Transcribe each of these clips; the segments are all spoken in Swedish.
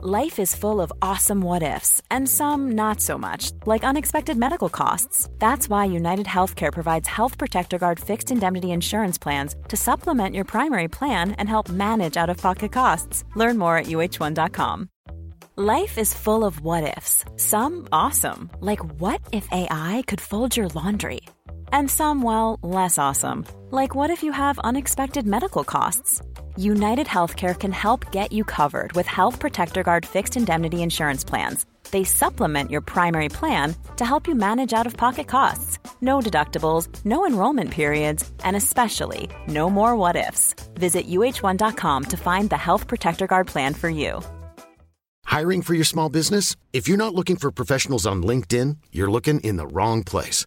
Life is full of awesome what ifs, and some not so much, like unexpected medical costs. That's why United Healthcare provides Health Protector Guard fixed indemnity insurance plans to supplement your primary plan and help manage out of pocket costs. Learn more at uh1.com. Life is full of what ifs, some awesome, like what if AI could fold your laundry? And some, well, less awesome, like what if you have unexpected medical costs? United Healthcare can help get you covered with Health Protector Guard fixed indemnity insurance plans. They supplement your primary plan to help you manage out of pocket costs. No deductibles, no enrollment periods, and especially no more what ifs. Visit uh1.com to find the Health Protector Guard plan for you. Hiring for your small business? If you're not looking for professionals on LinkedIn, you're looking in the wrong place.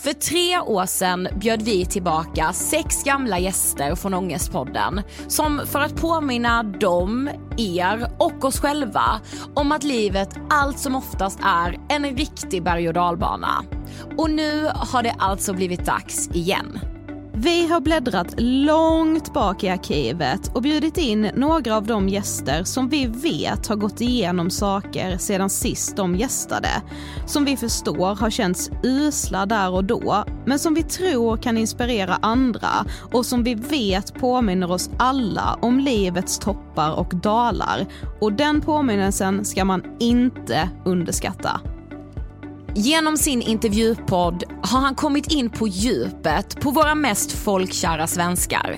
För tre år sedan bjöd vi tillbaka sex gamla gäster från Ångestpodden som för att påminna dem, er och oss själva om att livet allt som oftast är en riktig berg och dalbana. Och nu har det alltså blivit dags igen. Vi har bläddrat långt bak i arkivet och bjudit in några av de gäster som vi vet har gått igenom saker sedan sist de gästade. Som vi förstår har känts usla där och då, men som vi tror kan inspirera andra och som vi vet påminner oss alla om livets toppar och dalar. Och den påminnelsen ska man inte underskatta. Genom sin intervjupodd har han kommit in på djupet på våra mest folkkära svenskar.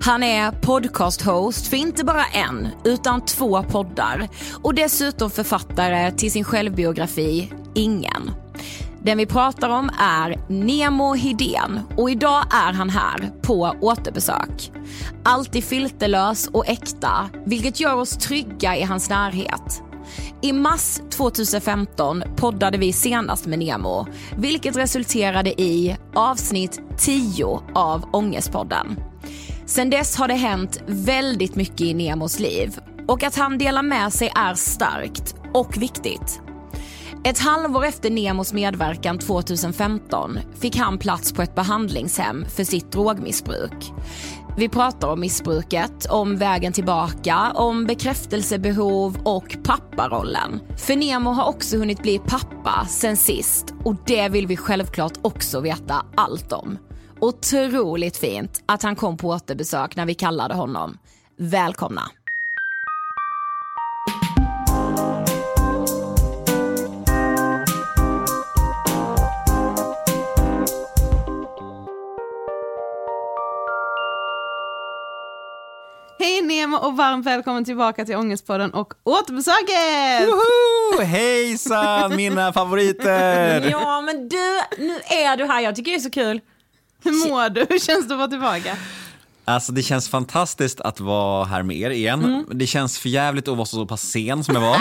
Han är podcast-host för inte bara en, utan två poddar och dessutom författare till sin självbiografi Ingen. Den vi pratar om är Nemo Hedén och idag är han här på återbesök. Alltid filterlös och äkta, vilket gör oss trygga i hans närhet. I mars 2015 poddade vi senast med Nemo, vilket resulterade i avsnitt 10 av Ångestpodden. Sen dess har det hänt väldigt mycket i Nemos liv och att han delar med sig är starkt och viktigt. Ett halvår efter Nemos medverkan 2015 fick han plats på ett behandlingshem för sitt drogmissbruk. Vi pratar om missbruket, om vägen tillbaka, om bekräftelsebehov och papparollen. För Nemo har också hunnit bli pappa sen sist och det vill vi självklart också veta allt om. Otroligt fint att han kom på återbesök när vi kallade honom. Välkomna! Nemo och varmt välkommen tillbaka till Ångestpodden och återbesöket! Woho! Hejsan mina favoriter! Ja men du, nu är du här. Jag tycker det är så kul. Hur mår du? Hur känns det att vara tillbaka? Alltså det känns fantastiskt att vara här med er igen. Det känns för jävligt att vara så pass sen som jag var.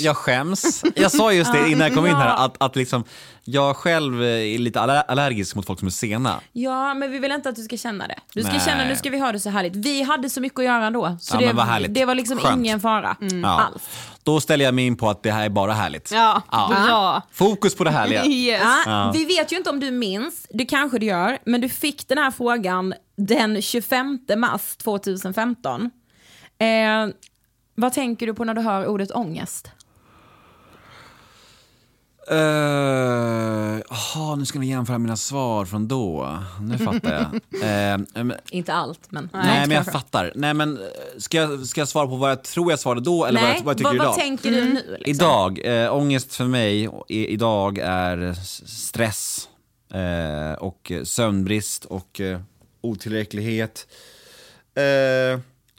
Jag skäms. Jag sa just det innan jag kom in här, att, att liksom, jag själv är lite aller- allergisk mot folk som är sena. Ja, men vi vill inte att du ska känna det. Du ska Nej. känna nu ska vi ha det så härligt. Vi hade så mycket att göra ändå. Så Ja, det, men vad härligt. det var liksom Skönt. ingen fara Ja. alls. Då ställer jag mig in på att det här är bara härligt. Ja, bra. Fokus på det härliga. Yes. Ja, Vi vet ju inte om du minns, det kanske du gör, men du fick den här frågan den 25 mars 2015. Eh, vad tänker du på när du hör ordet ångest? Eh, Jaha, nu ska vi jämföra mina svar från då. Nu fattar jag. Eh, men, Inte allt, men... nej, men jag fattar. Nej, men eh, ska jag, ska jag svara på vad jag tror jag svarade då eller vad Nej, jag, vad jag tycker vad, idag? vad tänker du nu? Liksom? Idag, eh, ångest för mig i, idag är stress eh, och sömnbrist och otillräcklighet.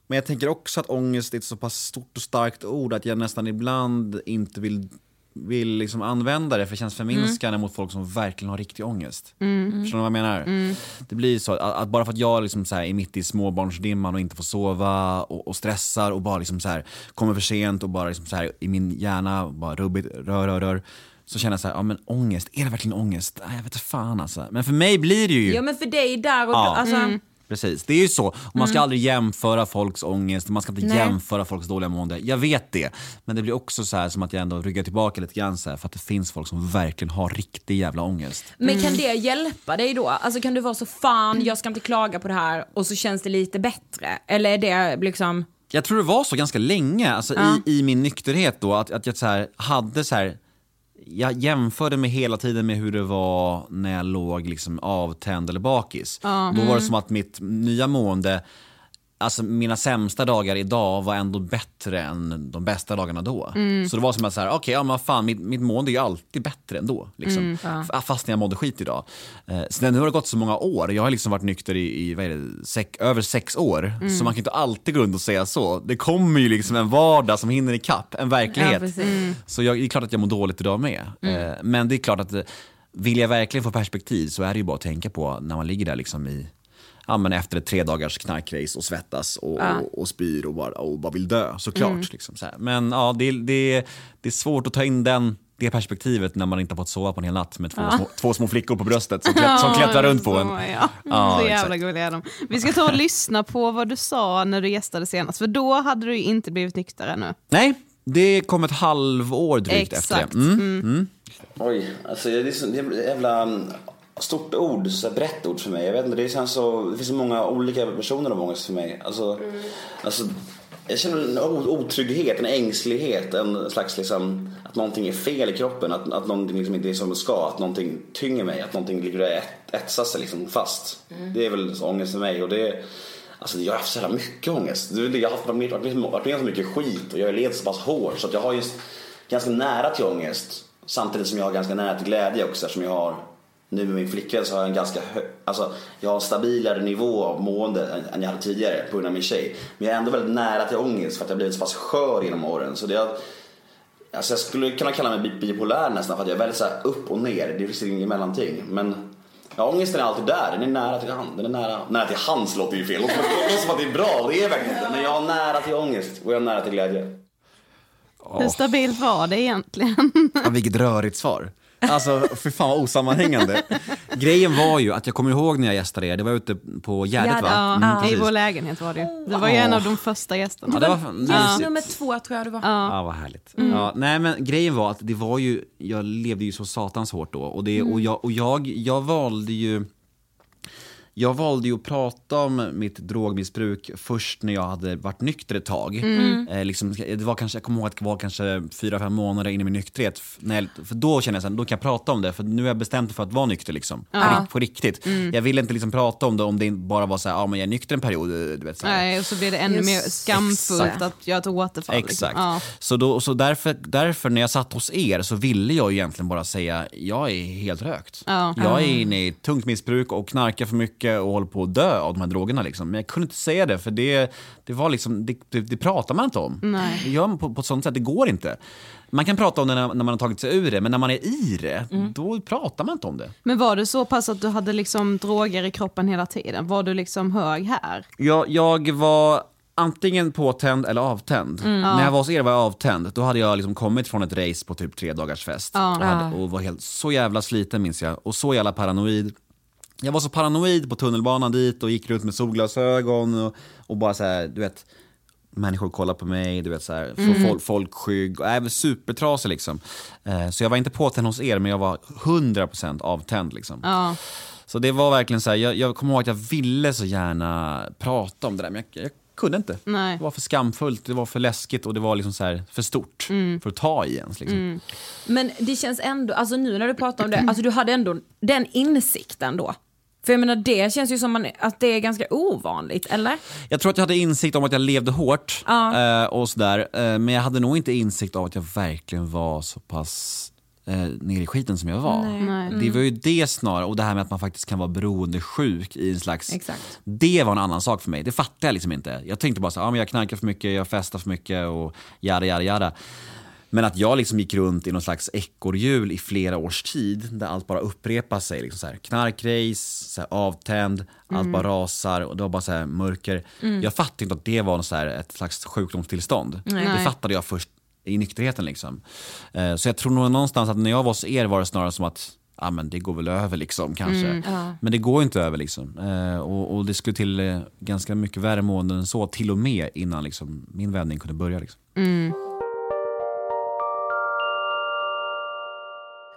Men jag tänker också att ångest är ett så pass stort och starkt ord att jag nästan ibland inte vill, vill liksom använda det för det känns förminskande mot folk som verkligen har riktig ångest. Förstår ni vad jag menar? Det blir så att, att bara för att jag liksom så här är mitt i småbarnsdimman och inte får sova och, och stressar och bara liksom så här kommer för sent och bara liksom så här i min hjärna bara rubbigt, rör, rör, rör. Så känner jag så här, ja men ångest, är det verkligen ångest? Nej, jag vet inte fan alltså. Men för mig blir det ju Ja men för dig där och Ja. alltså, Precis, det är ju så. Och man ska aldrig jämföra folks ångest, man ska inte Nej. jämföra folks dåliga mående. Jag vet det. Men det blir också så här som att jag ändå ryggar tillbaka lite grann så här, för att det finns folk som verkligen har riktig jävla ångest. Men kan det hjälpa dig då? Alltså kan du vara så fan, jag ska inte klaga på det här och så känns det lite bättre? Eller är det liksom... Jag tror det var så ganska länge, alltså i, i min nykterhet då, att, att jag så här, hade så här, jag jämförde mig hela tiden med hur det var när jag låg liksom avtänd eller bakis. Då var det som att mitt nya mående Alltså mina sämsta dagar idag var ändå bättre än de bästa dagarna då. Mm. Så det var som att så här, okej, ja men fan, mitt, mitt mående är ju alltid bättre ändå. Liksom. Mm, F- Fast när jag mådde skit idag. Eh, så nu har det gått så många år, jag har liksom varit nykter i, i det, sex, över sex år. Mm. Så man kan inte alltid gå runt och säga så. Det kommer ju liksom en vardag som hinner ikapp, en verklighet. Ja. Mm. Så jag, det är klart att jag mår dåligt idag med. Eh, men det är klart att eh, vill jag verkligen få perspektiv så är det ju bara att tänka på när man ligger där liksom i Ja, men efter ett tre dagars knarkrace och svettas och, och, och spyr och bara, och bara vill dö, såklart. Liksom, så här. Men ja, det, det, det är svårt att ta in den, det perspektivet när man inte har fått sova på en hel natt med två, små, två små flickor på bröstet som, klätt, som klättrar runt på en. Ja. Ja, så jävla gulliga de. Vi ska ta och lyssna på vad du sa när du gästade senast, för då hade du ju inte blivit nykter ännu. Nej, det kom ett halvår drygt Exakt. efter det. Mm. Oj, alltså det är, så, det är ett jävla mm, stort ord, så brett ord för mig. Jag vet inte, det, känns så, det finns så många olika versioner av ångest för mig. Alltså, alltså, jag känner en otrygghet, en ängslighet, en slags liksom, att någonting är fel i kroppen, att, att någonting liksom inte är som det ska, att någonting tynger mig, att någonting ligger och etsar sig liksom fast. Det är väl ångest för mig och det Alltså jag har haft så jävla mycket ångest. Jag har haft, varit med- om så mycket skit och jag har levt så pass hårt så jag har just ganska nära till ångest. Samtidigt som jag har ganska nära till glädje också eftersom jag har nu med min flickvän så har jag en ganska hö- alltså jag har en stabilare nivå av mående än- jag hade tidigare på grund av min tjej. Men jag är ändå väldigt nära till ångest för att jag blivit så pass skör genom åren. Så det har, alltså jag skulle kunna kalla mig bi- bipolär nästan för att jag är väldigt så här upp och ner. Det finns inget mellanting. Men ja, ångesten är alltid där. Den är nära till hand. Den är nära, nära till hands låter ju fel. Det låter som att det är bra och det är verkligen inte. Men jag har nära till ångest och jag har nära till glädje. Hur stabilt var det egentligen? Ja, vilket rörigt svar. Alltså, för fan vad osammanhängande. Grejen var ju att jag kommer ihåg när jag gästade er, det var ute på Gärdet va? Ja, Mm, I precis. vår lägenhet var det ju. Du var ju en av de första gästerna. Ja, det var Gäst nummer två tror jag det var. Ja, vad härligt. Ja, nej, men grejen var att det var ju, jag levde ju så satans hårt då. Och, det, och, jag, och jag, jag valde ju jag valde ju att prata om mitt drogmissbruk först när jag hade varit nykter ett tag. Eh, liksom, det var kanske, jag kommer ihåg att det var kanske fyra, fem månader in i min nykterhet. När jag, för då kände jag att då kan jag prata om det, för nu har jag bestämt mig för att vara nykter. Liksom, på, rikt- på riktigt. Jag ville inte liksom prata om det om det bara var så här, ja men jag är nykter en period. eh, Du vet, så här. Nej, och så blir det ännu mer skamfullt Exakt. att göra ett återfall. liksom. Exakt. Ja. Så, då, så därför, därför när jag satt hos er så ville jag egentligen bara säga jag är helt rökt. Ja. Jag är inne i tungt missbruk och knarkar för mycket och håller på att dö av de här drogerna. Liksom. Men jag kunde inte säga det för det, det, var liksom, det, det, det pratar man inte om. Nej. Det gör man på, på ett sånt sätt, det går inte. Man kan prata om det när, när man har tagit sig ur det, men när man är i det, Mm. då pratar man inte om det. Men var det så pass att du hade liksom droger i kroppen hela tiden? Var du liksom hög här? Jag, jag var antingen påtänd eller avtänd. När jag var hos er var jag avtänd. Då hade jag liksom kommit från ett race på typ tre dagars fest. Och, hade, och var helt så jävla sliten minns jag. Och så jävla paranoid. Jag var så paranoid på tunnelbanan dit och gick runt med solglasögon och, och bara så här, du vet Människor kollade på mig, du vet så här, mm. folk, folkskygg och även supertrasig liksom. Eh, så jag var inte påtänd hos er men jag var 100% avtänd liksom. Ja. Så det var verkligen så här, jag, jag kommer ihåg att jag ville så gärna prata om det där men jag, jag kunde inte. Nej. Det var för skamfullt, det var för läskigt och det var liksom så här för stort Mm. för att ta i ens. Liksom. Men det känns ändå, alltså nu när du pratar om det, alltså du hade ändå den insikten då. För jag menar det känns ju som man, att det är ganska ovanligt, eller? Jag tror att jag hade insikt om att jag levde hårt Ja. eh, och sådär. Eh, men jag hade nog inte insikt av att jag verkligen var så pass eh, nere i skiten som jag var. Nej. Det var ju det snarare, och det här med att man faktiskt kan vara beroendesjuk i en slags... Exakt. Det var en annan sak för mig, det fattade jag liksom inte. Jag tänkte bara så här, ah, men jag knarkar för mycket, jag festar för mycket och jada jada jada. Men att jag liksom gick runt i någon slags ekorrhjul i flera års tid där allt bara upprepar sig. Liksom så här, knarkrace, så här, avtänd, allt bara rasar och det var bara så här mörker. Jag fattade inte att det var något så här, ett slags sjukdomstillstånd. Det fattade jag först i nykterheten. Liksom. Eh, Så jag tror nog någonstans att när jag var hos er var det snarare som att ja, men det går väl över liksom kanske. Men det går inte över liksom. Eh, Och, och det skulle till eh, ganska mycket värre måenden än så till och med innan liksom, min vändning kunde börja. Liksom.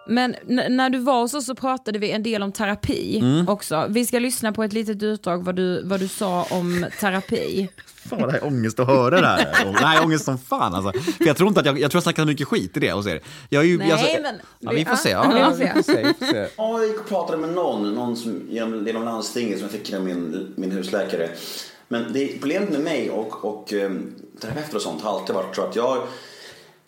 Men när du var hos oss så pratade vi en del om terapi också. Vi ska lyssna på ett litet utdrag vad du, vad du sa om terapi. Fan vad det här är ångest att höra det här. Nej, ångest som fan alltså. För jag tror inte att jag, jag tror jag snackar mycket skit i det hos er. Jag är ju, Nej, alltså, men- Ja, vi får ja, se. Ja, får vi får se. Vi får se. Ja, jag gick och pratade med någon, någon som, genom, genom landstinget som jag fick genom min, min husläkare. Men det, problemet med mig och, och um, terapeuter och sånt har alltid varit så att jag,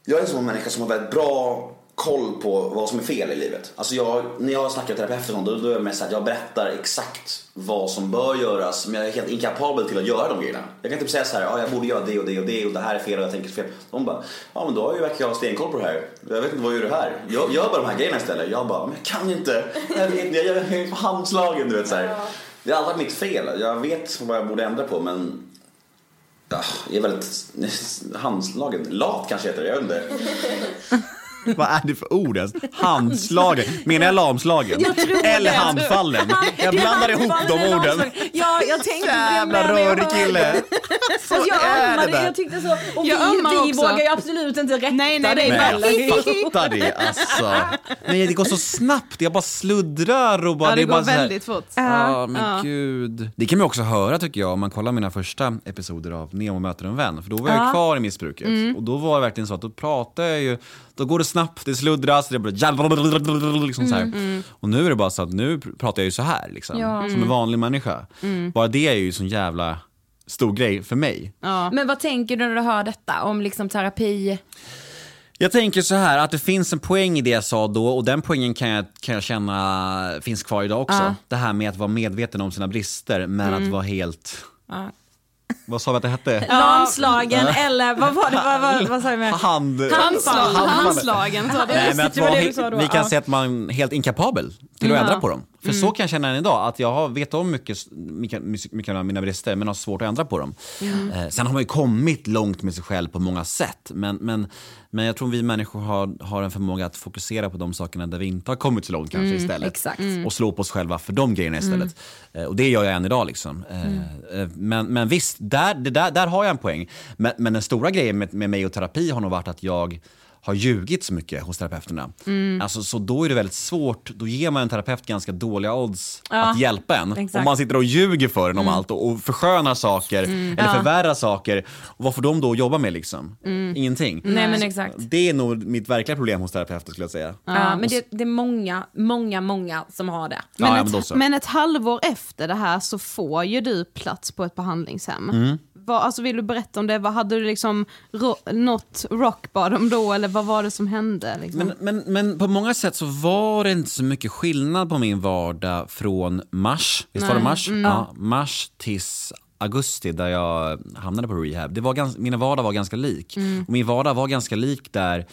jag är en sån människa som har väldigt bra koll på vad som är fel i livet. Alltså jag, när jag snackar terapeuter och sånt, då, då är det mest så att jag berättar exakt vad som bör göras, men jag är helt inkapabel till att göra de grejerna. Jag kan typ säga så här, ja, jag borde göra det och det och det och det här är fel och jag tänker fel. De bara, ja men då verkar jag ha stenkoll på det här. Jag vet inte vad gör du här? Jag gör bara de här grejerna istället. Jag bara, men jag kan inte. Jag vet inte, jag är på handslagen du vet så här. Det har aldrig varit mitt fel. Jag vet vad jag borde ändra på men Ja, jag är väldigt handslagen. Lat kanske heter det, jag inte. Vad är det för ord ens? Handslagen? Menar jag lamslagen? Eller handfallen? Jag blandar ihop de orden. Ja, jag tänkte Jävla jag rörig kille. Så jag är det ömmade, jag tyckte så, och Jag vi, ömmar vi vågar ju absolut inte rätta Nej, nej, dig nej, jag fattar det alltså. Nej, det går så snabbt. Jag bara sluddrar och bara... Ja, det är bara går så här- väldigt fort. Ja, men gud. Det kan man ju också höra tycker jag om man kollar mina första episoder av Nemo möter en vän. För då var jag kvar i missbruket. Och då var det verkligen så att då pratar jag ju, då går det snabbt, det sluddras, det blir liksom så här. Och nu är det bara så att nu pratar jag ju så här liksom. Som en vanlig människa. Bara det är ju sån jävla stor grej för mig. Men vad tänker du när du hör detta om liksom terapi? Jag tänker så här att det finns en poäng i det jag sa då och den poängen kan jag, kan jag känna finns kvar idag också. Det här med att vara medveten om sina brister men att vara helt... Vad sa vi att det hette? Lamslagen eller vad var det, vad, vad, vad sa vi med? Hand... Handslagen. Så det. Nej, men att vara, vi kan ja. säga att man är helt inkapabel till att ändra på dem. För så kan jag känna än idag, att jag har vet om mycket, mycket, mycket av mina brister men har svårt att ändra på dem. Eh, sen har man ju kommit långt med sig själv på många sätt. Men, men, men jag tror vi människor har, har en förmåga att fokusera på de sakerna där vi inte har kommit så långt kanske istället. exakt. Och slå på oss själva för de grejerna istället. Eh, och det gör jag än idag liksom. Eh, eh, men, men visst, där, det där, där har jag en poäng. Men, men den stora grejen med, med mig och terapi har nog varit att jag har ljugit så mycket hos terapeuterna. Alltså, så då är det väldigt svårt, då ger man en terapeut ganska dåliga odds att hjälpa en. exakt. Om man sitter och ljuger för en om allt och, och förskönar saker eller förvärrar saker. Och vad får de då jobba med liksom? Ingenting. Nej men exakt. Det är nog mitt verkliga problem hos terapeuter skulle jag säga. Ja, men det, det är många, många, många som har det. Ja, ja, Men, men ett, men ett halvår efter det här så får ju du plats på ett behandlingshem. Mm. Vad, alltså vill du berätta om det? Vad, hade du liksom ro, nått rock bottom då eller vad var det som hände? Liksom? Men, men, men på många sätt så var det inte så mycket skillnad på min vardag från mars, visst var det mars? Ja, mars tills augusti där jag hamnade på rehab. Det var gans, min vardag var ganska lik. Och min vardag var ganska lik där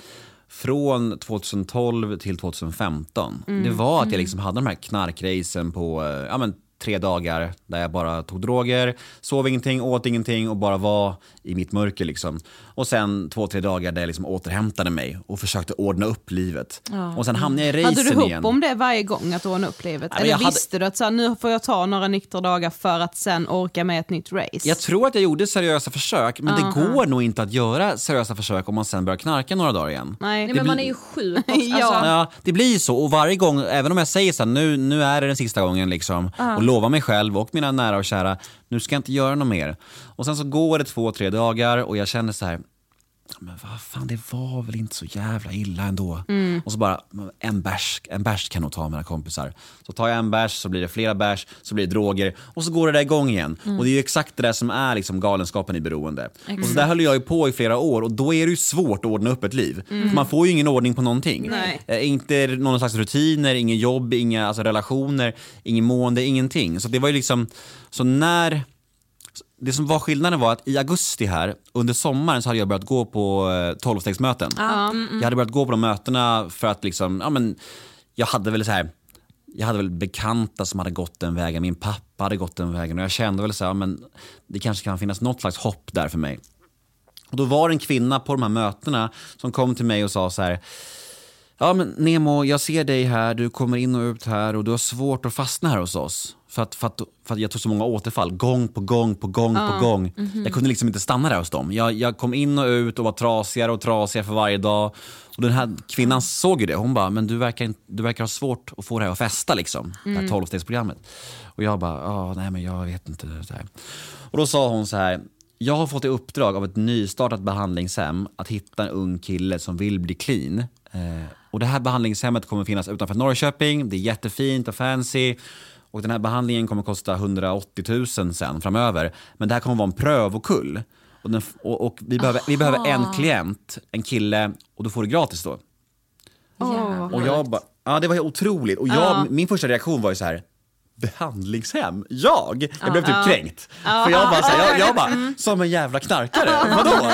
från 2012 till 2015. Det var att jag liksom hade de här knarkracen på eh, ja, men, tre dagar där jag bara tog droger, sov ingenting, åt ingenting och bara var i mitt mörker. Liksom. Och sen två, tre dagar där jag liksom återhämtade mig och försökte ordna upp livet. Och sen hamnade jag i racen hade du hopp igen. om det varje gång att ordna upp livet? men eller jag hade- visste du att så här, nu får jag ta några nyktra dagar för att sen orka med ett nytt race? Jag tror att jag gjorde seriösa försök, men det går nog inte att göra seriösa försök om man sen börjar knarka några dagar igen. Nej. Nej, men man är ju sjuk. Ja. Alltså, Ja, det blir ju så. Och varje gång, även om jag säger så här, nu, nu är det den sista gången liksom, och lovar mig själv och mina nära och kära, nu ska jag inte göra något mer. Och sen så går det två, tre dagar och jag känner så här, men vad fan, det var väl inte så jävla illa ändå. Och så bara, en bärs, en bärs kan nog ta med mina kompisar. Så tar jag en bärs, så blir det flera bärs, så blir det droger och så går det där igång igen. Och det är ju exakt det där som är liksom galenskapen i beroende. Och så där höll jag ju på i flera år och då är det ju svårt att ordna upp ett liv. För man får ju ingen ordning på någonting. Eh, inte någon slags rutiner, ingen jobb, inga alltså, relationer, ingen mående, ingenting. Så det var ju liksom, så när det som var skillnaden var att i augusti här, under sommaren så hade jag börjat gå på eh, tolvstegsmöten. Jag hade börjat gå på de mötena för att liksom, ja men, jag hade väl så här, jag hade väl bekanta som hade gått den vägen, min pappa hade gått den vägen och jag kände väl så här, ja, men det kanske kan finnas något slags hopp där för mig. Och då var det en kvinna på de här mötena som kom till mig och sa så här, Ja men Nemo, jag ser dig här, du kommer in och ut här och du har svårt att fastna här hos oss. För att, för att, för att jag tog så många återfall, gång på gång på gång på gång. Jag kunde liksom inte stanna där hos dem. Jag, jag kom in och ut och var trasigare och trasigare för varje dag. Och den här kvinnan såg ju det. Hon bara, men du verkar, du verkar ha svårt att få det här att fästa liksom. Det här tolvstegsprogrammet. Och jag bara, ja nej men jag vet inte. Det här. Och då sa hon så här, jag har fått i uppdrag av ett nystartat behandlingshem att hitta en ung kille som vill bli clean. Eh, och det här behandlingshemmet kommer finnas utanför Norrköping, det är jättefint och fancy. Och den här behandlingen kommer kosta 180 000 sen framöver. Men det här kommer vara en prövokull. Och, den, och, och vi, behöver, vi behöver en klient, en kille, och då får du gratis då. Och jag bara, ja det var otroligt. Och jag, min första reaktion var ju så här. Behandlingshem? Jag? Jag blev typ kränkt. För jag bara, så här, jag, jag bara, som en jävla knarkare. Vadå?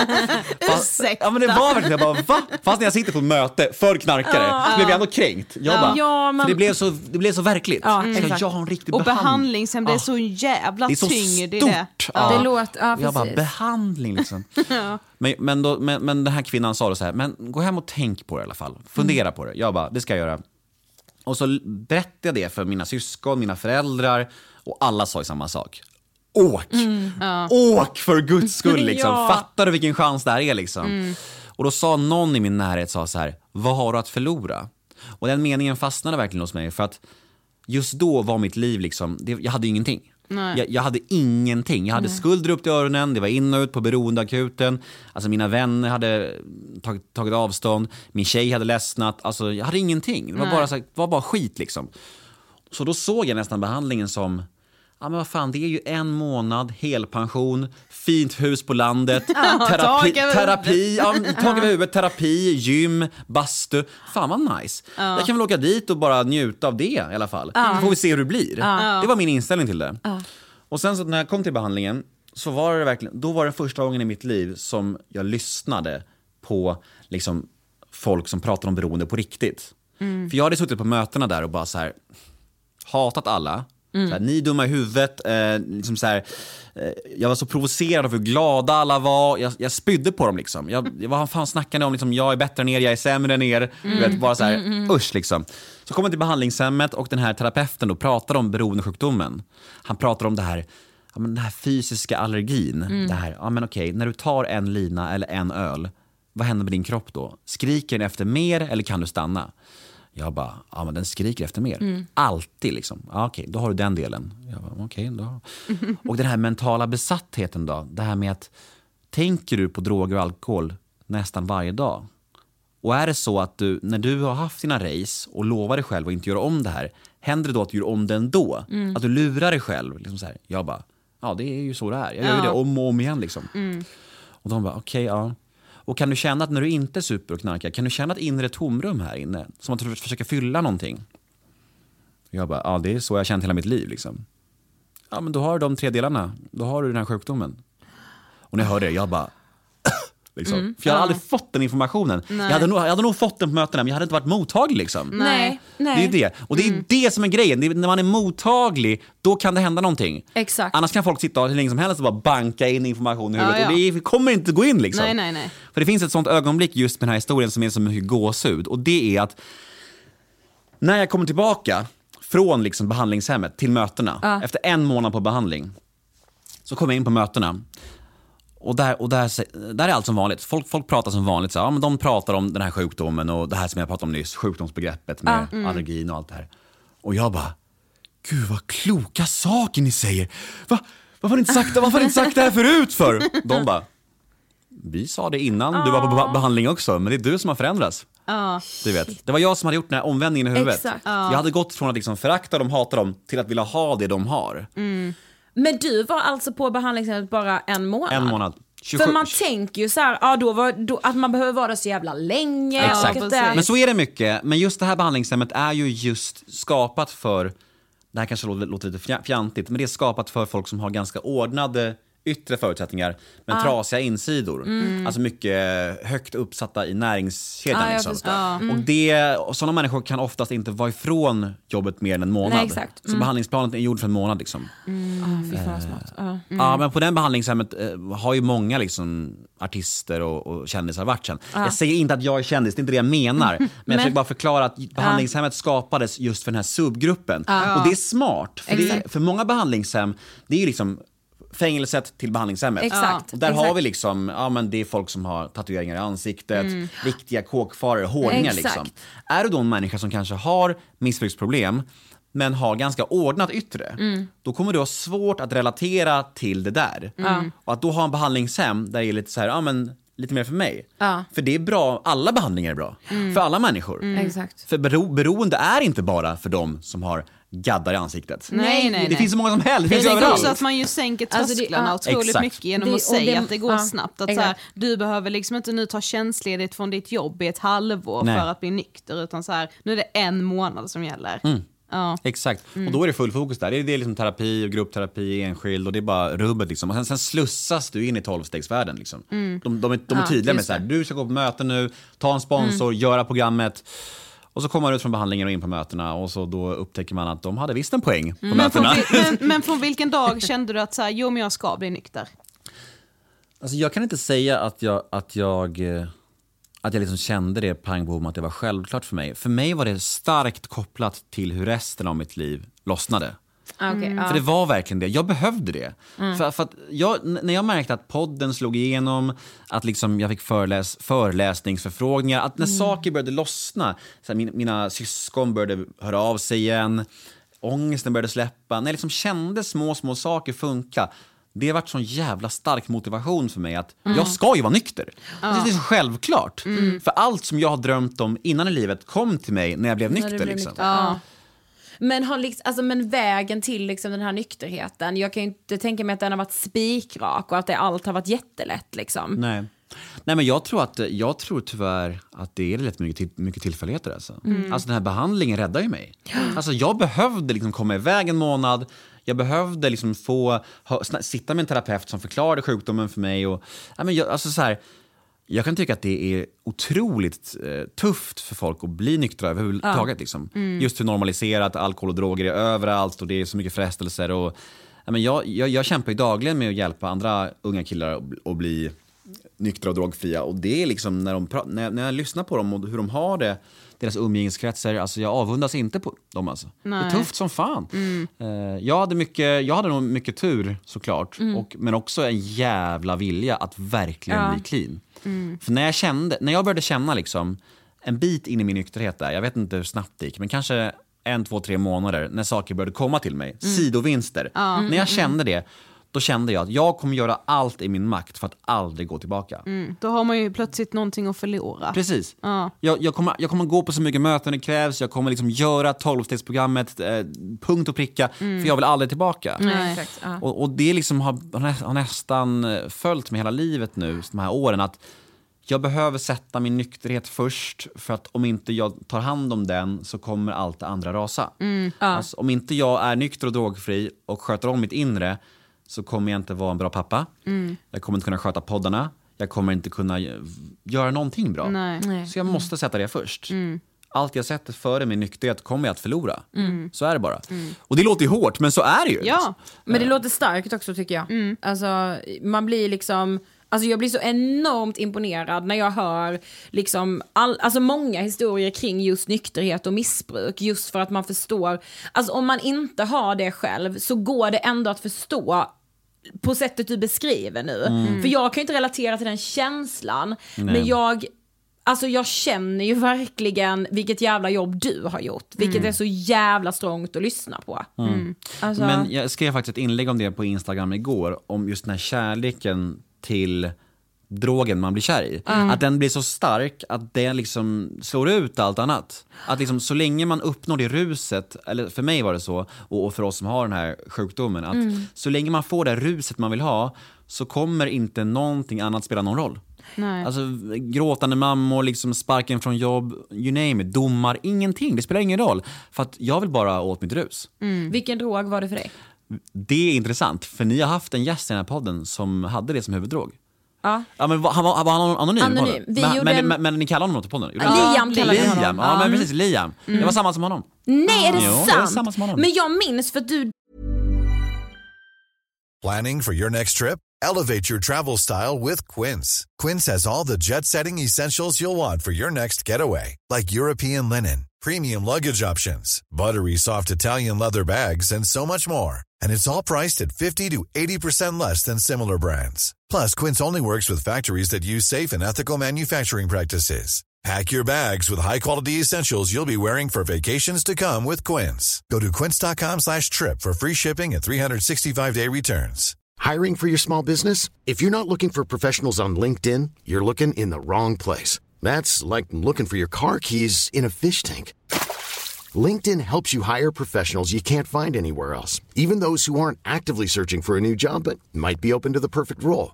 Fast, ja men det var verkligen, jag bara va? Fast när jag sitter på ett möte för knarkare så blev jag ändå kränkt. Jag bara, Ja, men- för det blev så, det blev så verkligt. Ja, exakt. jag ha en riktig Och behandling? behandlingshem, det är Ja. så jävla Det är så tyngd i stort. det. Ja. Det låter, ja Och jag bara, precis. behandling liksom. men, men, då, men, men den här kvinnan sa då så här, men gå hem och tänk på det i alla fall. Fundera på det. Jag bara, det ska jag göra. Och så berättade jag det för mina syskon, mina föräldrar och alla sa ju samma sak. Åk! Åk för guds skull liksom. Ja. Fattar du vilken chans det här är liksom? Och då sa någon i min närhet sa så här, vad har du att förlora? Och den meningen fastnade verkligen hos mig för att just då var mitt liv liksom, det, jag hade ju ingenting. Jag, jag hade ingenting. Jag hade skulder upp till öronen, det var in och ut på beroendeakuten. Alltså mina vänner hade tagit, tagit avstånd, min tjej hade ledsnat. Alltså jag hade ingenting. Det var, bara, så, här- det var bara skit liksom. Så då såg jag nästan behandlingen som, ja men vad fan det är ju en månad, helpension, fint hus på landet, terapi, tak över terapi, ja, tak över huvudet, terapi, gym, bastu. Fan vad nice. Jag kan väl åka dit och bara njuta av det i alla fall. Så får vi se hur det blir. Det var min inställning till det. Och sen så när jag kom till behandlingen så var det verkligen, då var det första gången i mitt liv som jag lyssnade på liksom, folk som pratar om beroende på riktigt. För jag hade suttit på mötena där och bara så här, hatat alla. Så här, ni är dumma i huvudet. Eh, liksom så här, eh, jag var så provocerad av hur glada alla var. Jag, jag spydde på dem. Liksom. Jag, jag var fan snackande om liksom, jag är bättre än er, jag är sämre än er. Du vet, bara så här, usch liksom. Så kom jag till behandlingshemmet och den här terapeuten då pratade om beroendesjukdomen. Han pratade om det här, ja, men den här fysiska allergin. Det här, ja men okej, när du tar en lina eller en öl, vad händer med din kropp då? Skriker den efter mer eller kan du stanna? Jag bara, ja men den skriker efter mer. Alltid liksom. Ja, okej, då har du den delen. Jag bara, okej då. Och den här mentala besattheten då? Det här med att, tänker du på droger och alkohol nästan varje dag? Och är det så att du, när du har haft dina race och lovar dig själv att inte göra om det här, händer det då att du gör om det ändå? Att du lurar dig själv? Liksom så här. Jag bara, ja det är ju så det är. Jag gör ju det om och om igen liksom. Och de bara, okej ja. Och kan du känna att när du inte super och knarkar, kan du känna ett inre tomrum här inne? Som att du försöker fylla någonting? Jag bara, ja det är så jag har känt hela mitt liv liksom. Ja men då har du de tre delarna, då har du den här sjukdomen. Och när jag hörde det, jag bara Liksom. För jag hade aldrig fått den informationen. Jag hade, nog, jag hade nog fått den på mötena men jag hade inte varit mottaglig. Liksom. Nej, nej. Det är ju det. Och det är det som är grejen. Det är, när man är mottaglig, då kan det hända någonting. Exakt. Annars kan folk sitta hur länge som helst och bara banka in information i huvudet. Ja, ja. Och det kommer inte gå in liksom. Nej, nej, nej. För det finns ett sånt ögonblick just med den här historien som är så mycket gåshud. Och det är att när jag kommer tillbaka från liksom behandlingshemmet till mötena, efter en månad på behandling, så kommer jag in på mötena. Och där, och där, där är allt som vanligt. Folk, folk pratar som vanligt. Så, ja, men de pratar om den här sjukdomen och det här som jag pratade om nyss, sjukdomsbegreppet med allergin och allt det här. Och jag bara, gud vad kloka saker ni säger. Va, varför, har inte sagt, varför har ni inte sagt det här förut för? De bara, vi sa det innan du var på be- behandling också, men det är du som har förändrats. Du vet. Det var jag som hade gjort den här omvändningen i huvudet. Exakt. Jag hade gått från att liksom förakta dem, hata dem, till att vilja ha det de har. Men du var alltså på behandlingshemmet bara en månad? En månad. 27 För man tänker ju så här, ja, då var, då, att man behöver vara där så jävla länge. Exakt. Men så är det mycket. Men just det här behandlingshemmet är ju just skapat för, det här kanske låter, låter lite fja- fjantigt, men det är skapat för folk som har ganska ordnade yttre förutsättningar men trasiga insidor. Alltså mycket högt uppsatta i näringskedjan. Ja, jag liksom. förstår. Och det, och sådana människor kan oftast inte vara ifrån jobbet mer än en månad. Nej, exakt. Så behandlingsplanen är gjord för en månad. Liksom. Ah, fy fan vad smart. Ja. Men på den behandlingshemmet eh, har ju många liksom, artister och, och kändisar varit sen. Jag säger inte att jag är kändis, det är inte det jag menar. Men jag försöker bara förklara att behandlingshemmet skapades just för den här subgruppen. Och det är smart, för, det för många behandlingshem, det är ju liksom fängelset till behandlingshemmet. Exakt, Och där har exakt. vi liksom, ja men det är folk som har tatueringar i ansiktet, riktiga kåkfarare, hårdingar liksom. Är du då en människa som kanske har missbruksproblem men har ganska ordnat yttre, då kommer du ha svårt att relatera till det där. Och att då ha en behandlingshem där det är lite så här, ja men lite mer för mig. Ja. För det är bra, alla behandlingar är bra. För alla människor. Exakt. För bero, beroende är inte bara för de som har gaddar i ansiktet. Nej, nej, Det nej. finns så många som helst, det Jag finns tänker överallt. också att man ju sänker Alltså det- trösklarna ja, otroligt exakt. mycket genom Det- att och säga det- att det går ja, snabbt. Att så exakt. här, du behöver liksom inte nu ta tjänstledigt från ditt jobb i ett halvår Nej. för att bli nykter, utan så här, nu är det en månad som gäller. Mm. Ja. Exakt, Mm. och då är det full fokus där. Det är, det är liksom terapi, och gruppterapi, enskild och det är bara rubbet liksom. Och sen, sen slussas du in i tolvstegsvärlden liksom. Mm. De, de, är, de är tydliga med så här, du ska gå på möten nu, ta en sponsor, Mm. göra programmet. Och så kommer man ut från behandlingen och in på mötena och så då upptäcker man att de hade visst en poäng på Mm. Men, från, mötena. men, men från vilken dag kände du att så här, jo men jag ska bli nykter? Alltså jag kan inte säga att jag, att jag, eh, att jag liksom kände det pang bom, att det var självklart för mig. För mig var det starkt kopplat till hur resten av mitt liv lossnade. Ah, okej, ja. För det var verkligen det. Jag behövde det. För, för att jag, när jag märkte att podden slog igenom, att liksom jag fick föreläs, föreläsningsförfrågningar, att när saker började lossna, så här, min, mina syskon började höra av sig igen, ångesten började släppa, när jag liksom kände små, små saker funka, det har varit sån jävla stark motivation för mig att jag ska ju vara nykter. Det är så självklart. För allt som jag har drömt om innan i livet kom till mig när jag blev nykter. liksom. nykter, ja. Men, har liksom, alltså, men vägen till liksom den här nykterheten, jag kan ju inte tänka mig att den har varit spikrak och att det allt har varit jättelätt liksom. Nej. Nej men jag tror, att, jag tror tyvärr att det är rätt mycket, till, mycket tillfälligheter. Alltså. alltså den här behandlingen räddar ju mig. Alltså jag behövde liksom komma iväg en månad, jag behövde liksom få ha, sitta med en terapeut som förklarade sjukdomen för mig. Och, ja, men jag, alltså så här, jag kan tycka att det är otroligt eh, tufft för folk att bli nyktra överhuvudtaget. Liksom. Just hur normaliserat alkohol och droger är överallt och det är så mycket frestelser. Och, ja, men jag, jag, jag kämpar ju dagligen med att hjälpa andra unga killar att, bli- att bli nyktra och drogfria. Och det är liksom när, de när, när jag lyssnar på dem och hur de har det, deras umgängeskretsar, alltså jag avundas inte på dem alltså. Det är tufft som fan. Eh, jag, hade mycket, jag hade nog mycket tur såklart, och, men också en jävla vilja att verkligen bli clean. För när jag, kände, när jag började känna liksom en bit in i min nykterhet där, jag vet inte hur snabbt det gick, men kanske en, två, tre månader när saker började komma till mig, sidovinster. När jag kände det, då kände jag att jag kommer göra allt i min makt för att aldrig gå tillbaka. Då har man ju plötsligt någonting att förlora. Precis. Ja. Jag, jag, kommer, jag kommer gå på så mycket möten det krävs, jag kommer liksom göra tolvstegsprogrammet eh, punkt och pricka, för jag vill aldrig tillbaka. Nej, ja. Och, och det liksom har, har nä- har nästan eh, följt mig hela livet nu, de här åren, att jag behöver sätta min nykterhet först, för att om inte jag tar hand om den så kommer allt det andra rasa. Alltså, om inte jag är nykter och drogfri och sköter om mitt inre så kommer jag inte vara en bra pappa. Jag kommer inte kunna sköta poddarna. Jag kommer inte kunna eh, göra någonting bra. Nej. Så jag måste sätta det först. Allt jag sätter före min nykterhet kommer jag att förlora. Så är det bara. Och det låter ju hårt, men så är det ju. Ja, Men det låter starkt också tycker jag. Mm. Alltså man blir liksom, alltså jag blir så enormt imponerad när jag hör liksom all, alltså många historier kring just nykterhet och missbruk. Just för att man förstår, alltså om man inte har det själv så går det ändå att förstå på sättet du beskriver nu. Mm. För jag kan ju inte relatera till den känslan, men jag Alltså jag känner ju verkligen vilket jävla jobb du har gjort. Vilket Mm. är så jävla strångt att lyssna på. Alltså, Men jag skrev faktiskt ett inlägg om det på Instagram igår, om just den här kärleken till drogen man blir kär i. Att den blir så stark att det liksom slår ut allt annat. Att liksom så länge man uppnår det ruset, eller för mig var det så, och, och för oss som har den här sjukdomen, att så länge man får det ruset man vill ha så kommer inte någonting annat spela någon roll. nej. Alltså gråtande mammor, liksom sparken från jobb, you name it, domar, ingenting. Det spelar ingen roll. För att jag vill bara åt mitt rus. Vilken drog var det för dig? Det är intressant, för ni har haft en gäst i den här podden som hade det som huvuddrog. Ja. Ja, men var, han var, var han anonym? Anonym. Vi Men, men, en- men, men ni kallar honom något i podden? Liam kallade Liam, honom. ja, Ja. men precis, Liam. Det var samma som honom. Nej, är det Jo, sant? samma som honom. Men jag minns för du Planning for your next trip? Elevate your travel style with Quince. Quince has all the jet setting essentials you'll want for your next getaway, like European linen, premium luggage options, buttery soft Italian leather bags, and so much more. And it's all priced at 50 to 80% less than similar brands. Plus, Quince only works with factories that use safe and ethical manufacturing practices. Pack your bags with high-quality essentials you'll be wearing for vacations to come with Quince. Go to quince.com slash trip for free shipping and 365-day returns. Hiring for your small business? If you're not looking for professionals on LinkedIn, you're looking in the wrong place. That's like looking for your car keys in a fish tank. LinkedIn helps you hire professionals you can't find anywhere else, even those who aren't actively searching for a new job but might be open to the perfect role.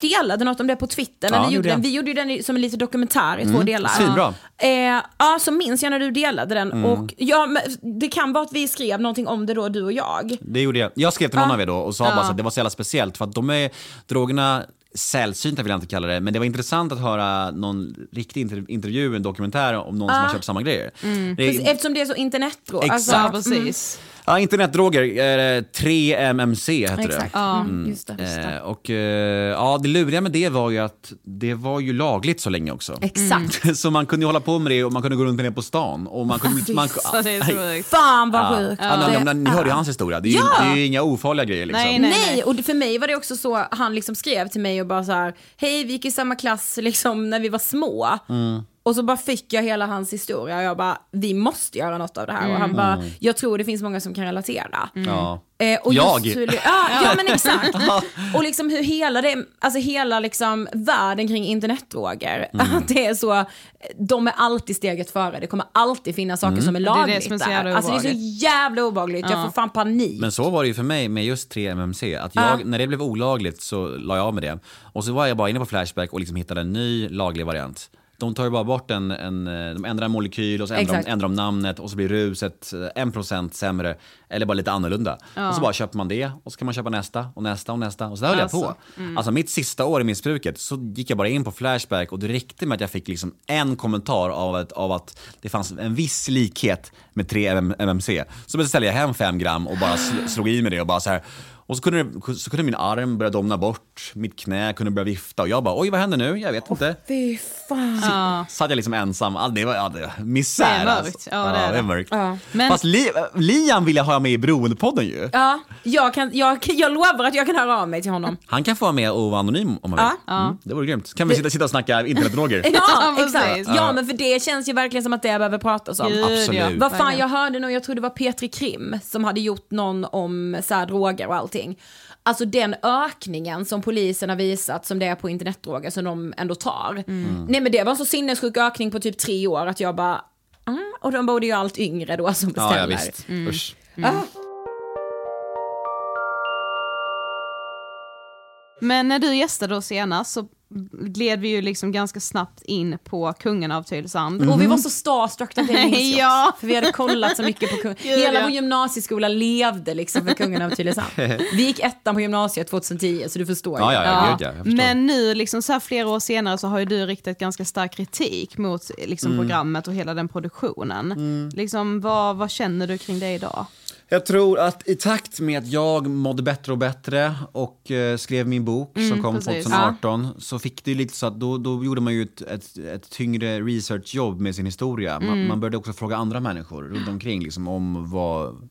Delade något om det på Twitter. När Ja, vi, gjorde den. vi gjorde ju den som en liten dokumentär i två delar. Svinbra. Eh, ja, så minns jag när du delade den. Mm. Och ja, men det kan vara att vi skrev någonting om det då, du och jag. Det gjorde jag. Jag skrev till någon Ja. av er då och sa bara så att det var så jävla speciellt för att de är, drogerna sällsynta vill jag inte kalla det, men det var intressant att höra någon riktig inter- intervju, en dokumentär om någon som har kört samma grejer. Det är- Precis, Eftersom det är så internetdrog. Exakt. Ja, Alltså, precis. Ja, internetdroger, eh, 3MMC heter Exakt. det. Ja, just det. Just det. Eh, och eh, ja, det luriga med det var ju att det var ju lagligt så länge också. Exakt. Så man kunde ju hålla på med det och man kunde gå runt det på stan. Och man kunde, man, Så det är så sjukt. Fan vad ja, sjukt. ja, men, men, ni hörde ju hans historia, det är ju det är ju inga ofarliga grejer liksom. Nej, nej. Nej, och det- för mig var det också så, han liksom skrev till mig och bara så här, hej vi gick i samma klass liksom när vi var små. Mm. Och så bara fick jag hela hans historia och jag bara, vi måste göra något av det här. Och han bara, jag tror det finns många som kan relatera. Ja. Eh, och Jag? Just hur, ja, ja men exakt. och liksom hur hela det, alltså hela liksom världen kring internetdroger, Mm. att det är så, de är alltid steget före, det kommer alltid finnas saker som är Det är det lagligt som är så där. jävla Alltså det är så jävla obehagligt, jag får fan panik. Men så var det ju för mig med just 3MMC. Att jag, När det blev olagligt så la jag av med det. Och så var jag bara inne på Flashback och liksom hittade en ny laglig variant. De tar ju bara bort en, en de ändrar en molekyl och så ändrar de, ändrar de namnet och så blir ruset eh, 1% sämre eller bara lite annorlunda. Och så bara köper man det och så kan man köpa nästa och nästa och nästa och så där höll jag på. Alltså mitt sista år i missbruket så gick jag bara in på Flashback och det räckte med att jag fick liksom en kommentar av att, av att det fanns en viss likhet med 3MMC. Så beställde jag hem 5 gram och bara sl- slog i med det och bara så här och så kunde, det, så kunde min arm börja domna bort, mitt knä kunde börja vifta och jag bara oj vad händer nu? Jag vet inte. Fy fan. Ja. Satt jag liksom ensam, All- det var ja, det, misär Det är mörkt. alltså. Ja, det är det är det. mörkt. Ja. Men- Fast Li, Liam vill jag ha med i Beroendepodden ju. Ja, jag, kan, jag, jag lovar att jag kan höra av mig till honom. Han kan få vara med och vara anonym om han vill. Mm, det vore grymt. Kan vi sitta, sitta och snacka internetdroger? Ja, Ja, exakt. Ja, men för det känns ju verkligen som att det behöver pratas om. Absolut. ja. Vad fan, jag hörde nog, jag tror det var Petri Krim som hade gjort någon om så här, droger och allting. Alltså den ökningen som polisen har visat som det är på internetdroger som de ändå tar. Nej men det var en så sinnessjuk ökning på typ tre år att jag bara, mm, och de borde ju allt yngre då som Ja, beställer. ja visst. Usch. Ah. Men när du gästade oss senast så gled vi ju liksom ganska snabbt in på kungen av Tylösand. Och vi var så starstruck minns jag. Ja. För vi hade kollat så mycket på kungen. Hela ja. vår gymnasieskola levde liksom för kungen av Tylösand. Vi gick ettan på gymnasiet 2010 så du förstår. Ja, ja, ja, Ja, gud, men nu, liksom så här flera år senare, så har ju du riktat ganska stark kritik mot liksom, Mm. programmet och hela den produktionen. Liksom, vad, vad känner du kring det idag? Jag tror att i takt med att jag mådde bättre och bättre och eh, skrev min bok som kom precis. 2018 så fick det lite så att då, då gjorde man ju ett, ett, ett tyngre researchjobb med sin historia. Man, man började också fråga andra människor runt omkring liksom, om vad,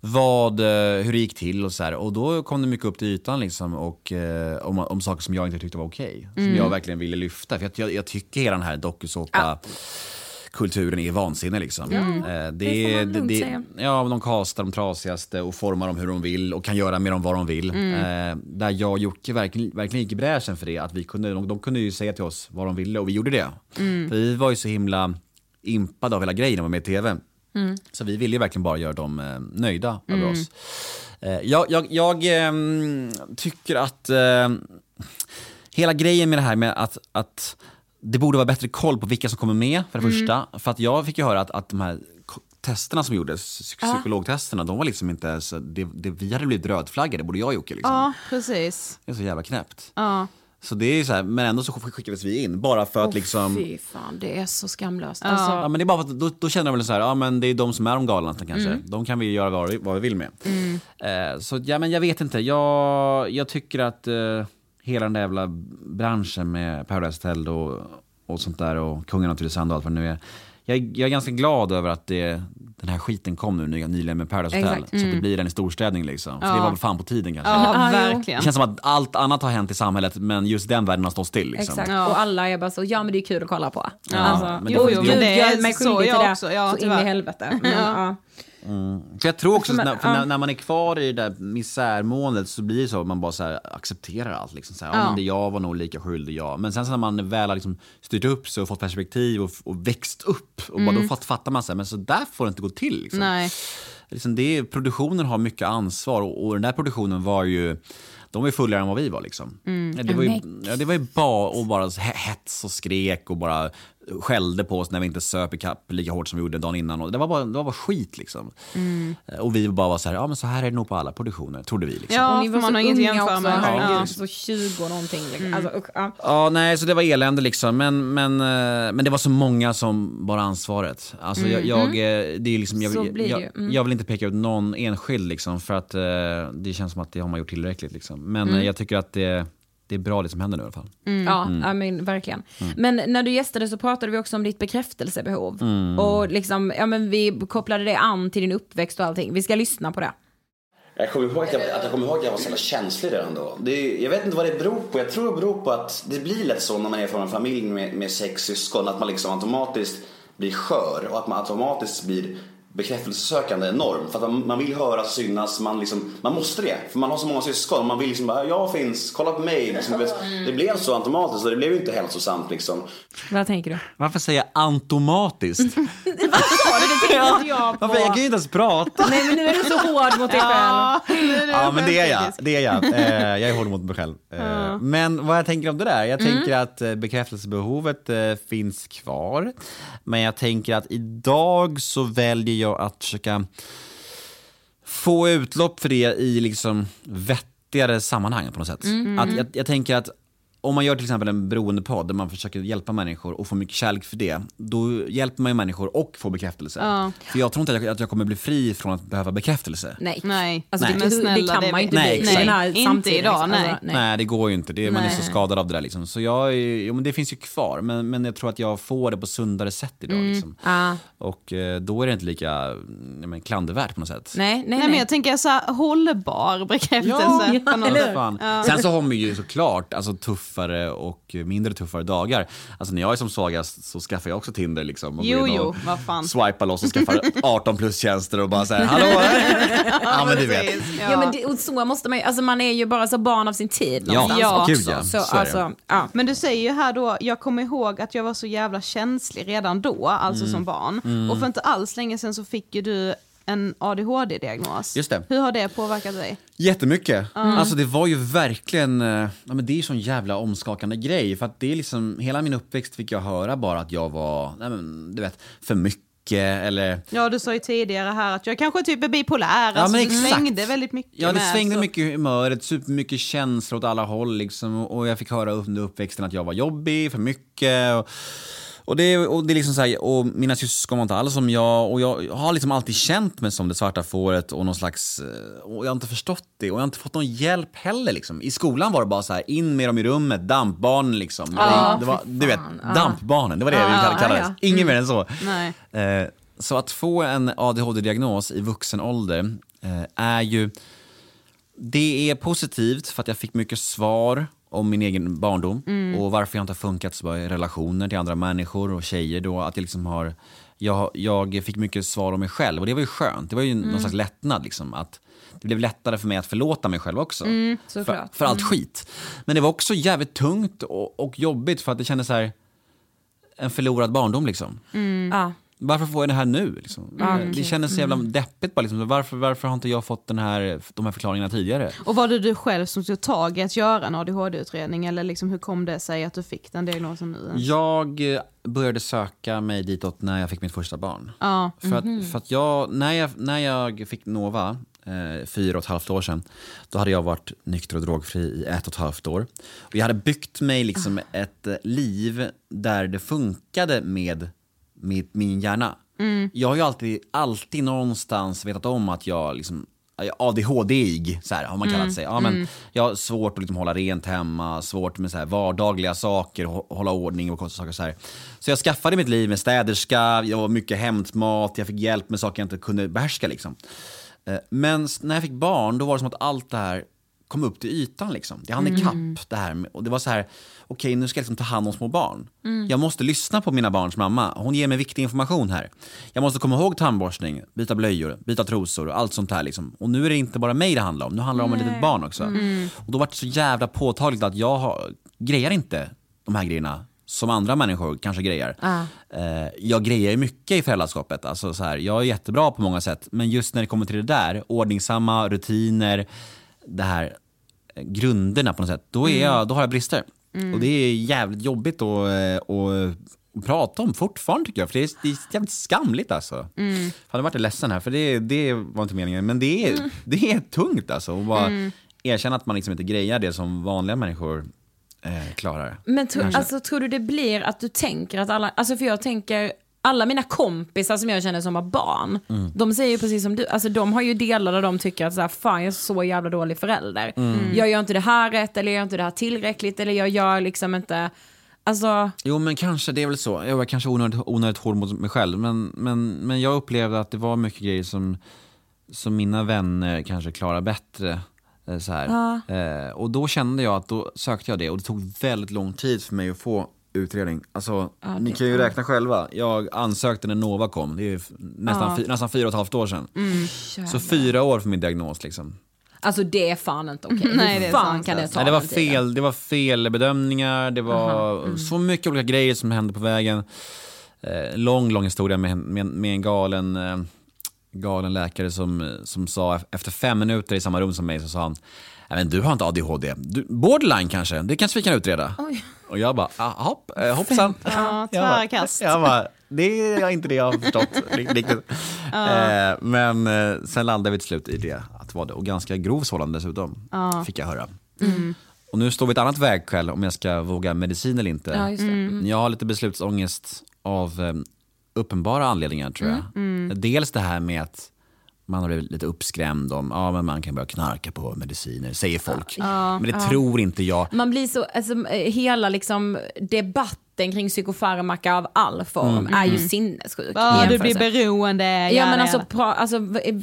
vad, eh, hur det gick till och så här. Och då kom det mycket upp till ytan liksom och eh, om, om saker som jag inte tyckte var okej. Som jag verkligen ville lyfta. För att jag, jag tycker hela den här dokusåpa kulturen är vansinne liksom. Eh, det, det får man lugnt det, säga. Ja, de kastar de trasigaste och formar dem hur de vill och kan göra med dem vad de vill. Eh, där jag och Jocke verkligen, verkligen gick i bräschen för det. Att vi kunde, de, de kunde ju säga till oss vad de ville och vi gjorde det. För vi var ju så himla impade av hela grejen med i TV. Så vi ville ju verkligen bara göra dem eh, nöjda över oss. Eh, jag jag, jag ehm, tycker att hela grejen med det här med att, att det borde vara bättre koll på vilka som kommer med för det första. För att jag fick ju höra att, att de här testerna som gjordes, psyk- psykologtesterna, de var liksom inte ens, det, det, vi hade blivit rödflaggade, både jag Jocke. Liksom. Ja, precis. Det är så jävla knäppt. Ja. Så det är så här, men ändå så skickades vi in bara för att Åh, liksom... Fy fan, det är så skamlöst. Ja. Alltså, Ja men det är bara för att då, då känner jag väl så här, ja men det är de som är de galnaste kanske. Mm. De kan vi göra vad vi, vad vi vill med. Eh, så ja men jag vet inte, jag, jag tycker att eh, hela den där jävla branschen med Paradise Hotel och, och sånt där och Kungen av Tylösand och allt vad det nu är. Jag, jag är ganska glad över att det, den här skiten kom nu ny- nyligen med Paradise Hotel. Exakt. Så att det blir en storstädning liksom. För Ja. det var väl fan på tiden kanske. Ja, verkligen. Det känns som att allt annat har hänt i samhället men just den världen har stått still. Liksom. Exakt, Ja. och alla är bara så, ja men det är kul att kolla på. Ja, alltså, men det jo, jo, Gud, det jag är så jag det. också, ja, så in i helvete. Men, Ja. Ja. För jag tror också, Men, när, ja. när, när man är kvar i det där misärmåendet så blir det så att man bara så här accepterar allt. Liksom. Så här, ja. Det jag var nog lika skyldig jag. Men sen så när man väl har liksom styrt upp sig och fått perspektiv och, och växt upp, och bara, då fatt, fattar man så här, men så där får det inte gå till. Liksom. Nej. Liksom det, produktionen har mycket ansvar och, och den där produktionen var ju de var ju fullare än vad vi var. Liksom. Ja, det, var ju, ja, det var ju bara, och bara hets och skrek och bara skällde på oss när vi inte söp i kapp lika hårt som vi gjorde dagen innan. Och det, var bara, det var bara skit liksom. Och vi bara var så här, ja men så här är det nog på alla produktioner, trodde vi. Liksom. Ja, Och ni var man har inget att jämföra med. herregud, Ja. så 20 och någonting. Liksom. Alltså, usch, ja. Ja, nej, så det var elände liksom. Men, men, eh, men det var så många som bar ansvaret. Alltså jag, jag, eh, det är liksom, jag, Så blir det jag, ju. Mm. jag vill inte peka ut någon enskild liksom, för att det känns som att det har man gjort tillräckligt. Liksom. Men eh, jag tycker att det, det är bra det som händer nu i alla fall. Ja, ja men, verkligen. Men när du gästade så pratade vi också om ditt bekräftelsebehov. Och liksom, ja, men vi kopplade det an till din uppväxt och allting. Vi ska lyssna på det. Jag kommer ihåg att jag, att jag, kommer ihåg att jag var så jävla känslig redan då. Det är, jag vet inte vad det beror på. Jag tror det beror på att det blir lätt så när man är från en familj med, med sex syskon att man liksom automatiskt blir skör och att man automatiskt blir bekräftelsesökande enorm. För att man, man vill höras, synas, man, liksom, man måste det. För man har så många syskon. Man vill liksom bara, jag finns, kolla på mig. Liksom, vet, det blev så automatiskt och det blev ju inte hälsosamt liksom. Vad tänker du? Varför säger jag automatiskt? Det tänkte jag på. Varför? Jag kan ju inte ens prata. Nej men nu är du så hård mot dig själv. Ja, nu är du Ja men det är jag, det är jag. Eh, jag är hård mot mig själv. Eh, Men vad jag tänker om det där, jag tänker att eh, bekräftelsebehovet eh, finns kvar. Men jag tänker att idag så väljer jag att försöka få utlopp för det i liksom vettigare sammanhang på något sätt. Att jag, jag tänker att om man gör till exempel en beroendepodd där man försöker hjälpa människor och få mycket kärlek för det, då hjälper man ju människor och får bekräftelse. Ja. För jag tror inte att jag, att jag kommer bli fri från att behöva bekräftelse. Nej. Nej. Alltså, Nej. Det, Men det, snälla, kan det man ju inte Nej, bli här inte idag, liksom. nej. Alltså, Nej. det går ju inte. Det, man är så Nej. skadad av det där. Liksom. Så jag, är- jo, men det finns ju kvar, men, men jag tror att jag får det på sundare sätt idag. Liksom. Ja. Och eh, då är det inte lika mm, men, klandervärt på något sätt. Nej, nej, Nej, nej. men jag tänker så här, hållbar bekräftelse. Ja, på något eller sätt. hur? Fan. Sen så har man ju såklart alltså, tuffare och mindre tuffare dagar. Alltså när jag är som svagast så skaffar jag också Tinder liksom. Och Jo, jo, och vad fan. Swipar loss och skaffar 18 plus-tjänster och bara säger hallå? ja men du vet. Precis, Ja, men det, och så måste man ju, alltså man är ju bara så barn av sin tid Ja, någonstans Ja. också. gud ja. Så, Så alltså, ja. Men du säger ju här då, jag kommer ihåg att jag var så jävla känslig redan då, alltså Mm. som barn. Och för inte alls länge sedan så fick ju du en ADHD-diagnos. Just det. Hur har det påverkat dig? Jättemycket. Alltså det var ju verkligen, eh, ja men det är ju sån jävla omskakande grej. För att det är liksom, hela min uppväxt fick jag höra bara att jag var, nej men, du vet, för mycket eller Ja, du sa ju tidigare här att jag kanske typ är bipolär, Ja, alltså men exakt. svängde väldigt mycket Ja, det med, svängde så- mycket i humöret, supermycket känslor åt alla håll liksom. Och jag fick höra under uppväxten att jag var jobbig, för mycket. Och, och, det, och, det är liksom så här, och mina syskon var inte alls som jag. Och jag har liksom alltid känt mig som det svarta fåret och någon slags... eh, Och jag har inte förstått det och jag har inte fått någon hjälp heller. Liksom. I skolan var det bara så här, in med dem i rummet, dampbarnen liksom. Ja, det, var, du vet. Ja. dampbarnen, det var det vi Ja, kallades. ja. Inget mer än så. Nej. Eh, så att få en ADHD-diagnos i vuxen ålder eh, är ju... Det är positivt för att jag fick mycket svar om min egen barndom och varför jag inte har funkat så bra i relationer till andra människor och tjejer då. Att jag liksom har... Jag, jag fick mycket svar om mig själv och det var ju skönt. Det var ju någon slags lättnad liksom. Att det blev lättare för mig att förlåta mig själv också. för, såklart. för allt skit. Men det var också jävligt tungt och, och jobbigt för att det kändes så här en förlorad barndom liksom. Ja. Varför får jag det här nu? Liksom? Det kändes så jävla deppigt bara. Liksom. Varför, varför har inte jag fått den här, de här förklaringarna tidigare? Och var det du själv som tog tag i att göra en ADHD-utredning eller liksom hur kom det sig att du fick den diagnosen nu? Jag eh, började söka mig ditåt när jag fick mitt första barn. Ja, För, att, för att jag, när jag, när jag fick Nova, eh, fyra och ett halvt år sedan. Då hade jag varit nykter och drogfri i ett och ett halvt år. Och jag hade byggt mig liksom ett eh, liv där det funkade med, med min hjärna. Jag har ju alltid, alltid någonstans vetat om att jag liksom ADHD-ig, så här, har man kallat sig. Ja, men Jag har svårt att liksom hålla rent hemma, svårt med så här vardagliga saker, hå- hålla ordning och konstiga saker. Så, här. så jag skaffade mitt liv med städerska, jag var mycket hämtmat, jag fick hjälp med saker jag inte kunde behärska. Liksom. Eh, Men när jag fick barn, då var det som att allt det här kom upp till ytan. Liksom. Det hann ikapp det här. med- Och det var så här, okej nu ska jag liksom ta hand om små barn. Jag måste lyssna på mina barns mamma. Hon ger mig viktig information här. Jag måste komma ihåg tandborstning, byta blöjor, byta trosor och allt sånt här. Liksom. Och nu är det inte bara mig det handlar om, nu handlar det om ett litet barn också. Och då var det så jävla påtagligt att jag har, grejar inte de här grejerna som andra människor kanske grejar. Eh, jag grejer mycket i föräldraskapet. Alltså så här, jag är jättebra på många sätt, men just när det kommer till det där, ordningsamma rutiner, det här eh, grunderna på något sätt, då, är jag, då har jag brister. Och det är jävligt jobbigt att, eh, att, att prata om fortfarande tycker jag, för det är, det är jävligt skamligt alltså. Mm. Hade varit ledsen här, för det, det var inte meningen, men det är, det är tungt alltså. att bara erkänna att man liksom inte grejar det som vanliga människor eh, klarar. Men tro, alltså, tror du det blir att du tänker att alla, alltså för jag tänker, alla mina kompisar som jag känner som har barn, Mm. de säger ju precis som du, alltså de har ju delar där de tycker att så här, fan jag är så jävla dålig förälder. Mm. Jag gör inte det här rätt eller jag gör inte det här tillräckligt eller jag gör liksom inte, alltså, Jo men kanske, det är väl så. Jag var kanske onödigt, onödigt hård mot mig själv. Men, men, men jag upplevde att det var mycket grejer som, som mina vänner kanske klarar bättre. eh, Så här. Eh, och då kände jag att då sökte jag det och det tog väldigt lång tid för mig att få utredning. Alltså, ni kan ju räkna själva. Jag ansökte när Nova kom, det är nästan, fy, nästan fyra och ett halvt år sedan. Så fyra år för min diagnos liksom. alltså det är fan inte okej. Nej, Hur fan sant, kan det ta Nej, det var fel, det var fel bedömningar, det var så mycket olika grejer som hände på vägen. Eh, lång, lång historia med, med, med en galen, eh, galen läkare som, som sa efter fem minuter i samma rum som mig så sa han "Nej, men du har inte ADHD, du, borderline kanske, det kanske vi kan utreda. Och jag bara, ah, hopp, eh, hoppsan. Ja, Jag bara-. Jag bara, det är inte det jag har förstått ri- riktigt. Eh, men eh, sen landade vi till slut i det, att det var det. Och ganska grov sådan dessutom, fick jag höra. Och nu står vi ett annat vägskäl om jag ska våga medicin eller inte. Ja, just det. Mm. Jag har lite beslutsångest av uppenbara anledningar tror jag. Mm, Dels det här med att man har blivit lite uppskrämd om ja, men man kan börja knarka på mediciner, säger folk. men det tror inte jag. Man blir så, alltså, hela liksom debatten kring psykofarmaka av all form Mm. är ju sinnessjuk. i Ja, du blir beroende. Ja men alltså, pra, alltså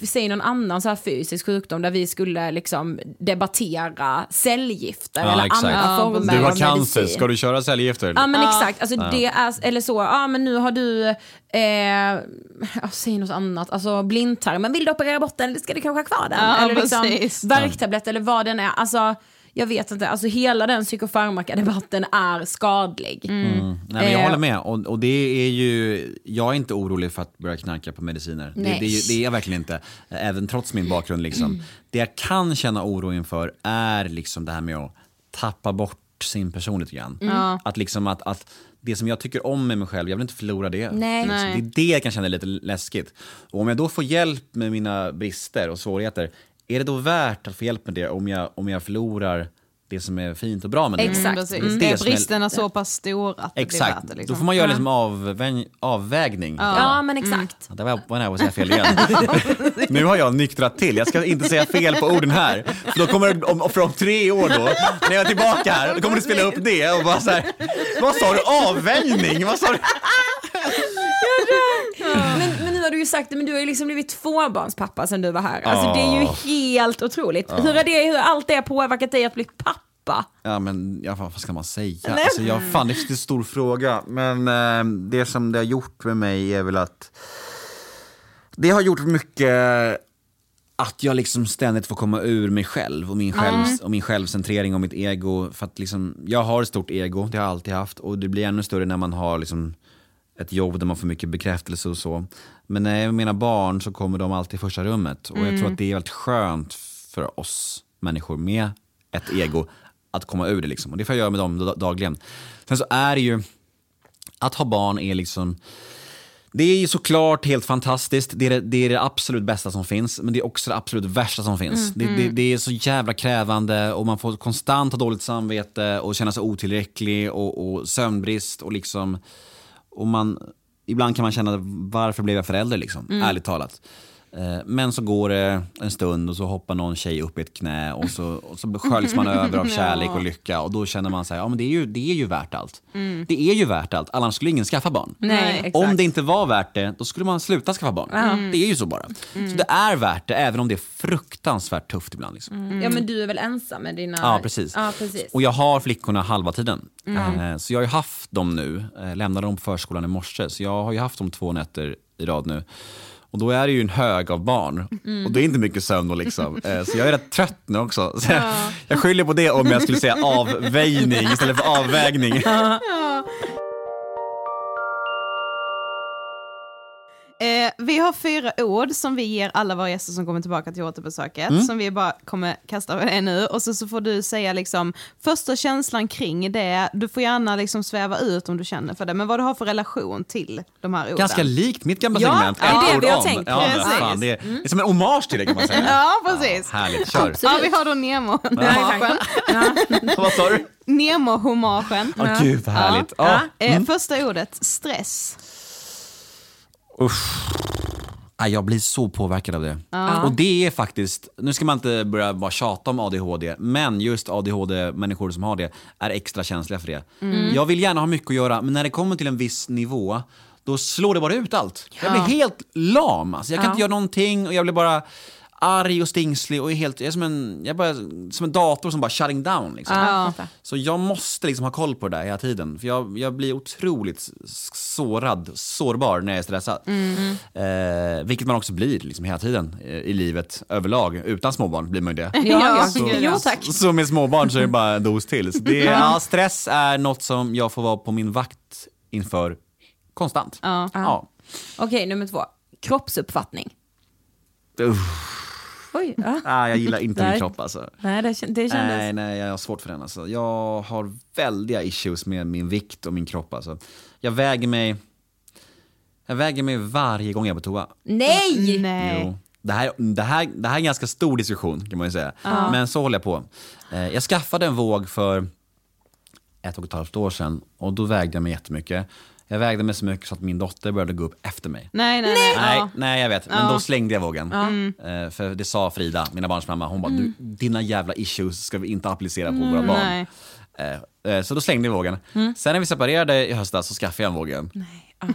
säg någon annan så här fysisk sjukdom där vi skulle liksom debattera cellgifter Ja, eller exakt. andra Ja, former Du har av cancer, medicin. ska du köra cellgifter? Ja men exakt, alltså det är, eller så, ja men nu har du, eh, säg något annat, alltså blindtarm, men vill du operera bort den, eller ska du kanske ha kvar den? Ja, eller liksom värktablett eller vad den är, alltså jag vet inte, alltså hela den psykofarmaka-debatten är skadlig. Nej, men jag Eh, håller med. Och, och det är ju, jag är inte orolig för att börja knarka på mediciner. Det, Nej. det, det är jag verkligen inte. Även trots min bakgrund. Liksom. Det jag kan känna oro inför är liksom det här med att tappa bort sin person lite grann. Att, liksom att, att det som jag tycker om med mig själv, jag vill inte förlora det. Nej. Liksom. Nej. Det är det jag kan känna är lite läskigt. Och om jag då får hjälp med mina brister och svårigheter, är det då värt att få hjälp med det om jag, om jag förlorar det som är fint och bra med det? Exakt. Mm. Mm. Det är Det bristerna så pass stora att det Exakt, blir värt det. Liksom. då får man göra liksom avvä- avvägning. Ja men exakt. Ja, Där var jag nära att säga fel igen. nu har jag nyktrat till, jag ska inte säga fel på orden här. För då kommer det, om, för om tre år då, när jag är tillbaka här, då kommer du spela upp det och bara så här, vad sa du, avvänjning? Vad sa du? Men, ju sagt det, men du har ju liksom blivit tvåbarnspappa sen du var här. Alltså det är ju helt otroligt. Hur har det, hur allt det påverkat dig att bli pappa? Ja men ja, vad ska man säga? Alltså, jag, fan, det är en stor fråga. Men eh, det som det har gjort med mig är väl att det har gjort mycket att jag liksom ständigt får komma ur mig själv och min, själv, och min självcentrering och mitt ego. För att liksom, jag har ett stort ego, det har jag alltid haft. Och det blir ännu större när man har liksom ett jobb där man får mycket bekräftelse och så. Men när jag är med mina barn så kommer de alltid i första rummet. Och jag tror att det är väldigt skönt för oss människor med ett ego att komma ur det. Liksom. Och det får jag göra med dem da- dagligen. Sen så är det ju, att ha barn är liksom Det är ju såklart helt fantastiskt. Det är det, det är det absolut bästa som finns, men det är också det absolut värsta som finns. Det, det, det är så jävla krävande och man får konstant ha dåligt samvete och känna sig otillräcklig och, och sömnbrist och liksom... Och man, ibland kan man känna, varför blev jag förälder liksom? Ärligt talat. Eh, Men så går det en stund och så hoppar någon tjej upp i ett knä och så, och så sköljs man över av kärlek och lycka och då känner man sig, ja men det är ju, det är ju värt allt. Det är ju värt allt, annars skulle ingen skaffa barn. Nej. Om det inte var värt det, då skulle man sluta skaffa barn. Det är ju så bara. Så det är värt det, även om det är fruktansvärt tufft ibland. Liksom. Ja men du är väl ensam med dina... Ja, precis. Ja, precis. Och jag har flickorna halva tiden. Eh, Så jag har ju haft dem nu, eh, lämnade dem på förskolan i morse, så jag har ju haft dem två nätter i rad nu. Och då är det ju en hög av barn. Och det är inte mycket sömn då liksom. Eh, Så jag är rätt trött nu också. Så jag, jag skyller på det om jag skulle säga avvägning istället för avvägning. Eh, vi har fyra ord som vi ger alla våra gäster som kommer tillbaka till återbesöket, som vi bara kommer kasta över dig nu. Och så, så får du säga liksom första känslan kring det, du får gärna liksom sväva ut om du känner för det, men vad du har för relation till de här orden. Ganska likt mitt gamla Ja, segment. det är Ett det ord vi har om. tänkt. Ja, men Precis. fan, det, är, det är som en hommage till det kan man säga. Ja, precis. Härligt, kör. Ja, vi har då Nemo-hommagen. Vad sa du? Nemo-hommagen. Åh gud vad härligt. Ja. Eh, Första ordet, stress. Usch. Jag blir så påverkad av det. Och det är faktiskt, nu ska man inte börja bara tjata om ADHD, men just ADHD-människor som har det är extra känsliga för det. Jag vill gärna ha mycket att göra, men när det kommer till en viss nivå, då slår det bara ut allt. Jag blir helt lam. Alltså, jag kan inte göra någonting och jag blir bara arg och stingslig och är helt, jag är som en, jag bara, som en dator som bara shutting down. Liksom. Ja. Så jag måste liksom ha koll på det där hela tiden. För jag, jag blir otroligt sårad, sårbar när jag är stressad. Eh, vilket man också blir liksom hela tiden eh, i livet överlag. Utan småbarn blir man ju det. Ja, ja. Så, Jo tack. så med småbarn så är det bara en dos till. Så det, ja, stress är något som jag får vara på min vakt inför konstant. Ja. Ja. Okej, nummer två. Kroppsuppfattning. Uff. Oj, ja. Ah, jag gillar inte min kropp alltså. Nej, det, det kändes... Nej, nej, jag har svårt för den. Alltså. Jag har väldiga issues med min vikt och min kropp. Alltså. Jag väger mig jag väger mig varje gång jag är på toa. Nej! Nej. Jo. Det här, det, här, det här är en ganska stor diskussion kan man ju säga. Men så håller jag på. Eh, Jag skaffade en våg för ett och ett halvt år sedan och då vägde jag mig jättemycket. Jag vägde mig så mycket så att min dotter började gå upp efter mig. Nej, nej, nej. Nej, Ja. nej jag vet. Men då slängde jag vågen. Eh, för det sa Frida, mina barns mamma, hon bara, du, dina jävla issues ska vi inte applicera på våra barn. Nej. Eh, eh, så då slängde jag vågen. Sen när vi separerade i höstas så skaffade jag en våg igen.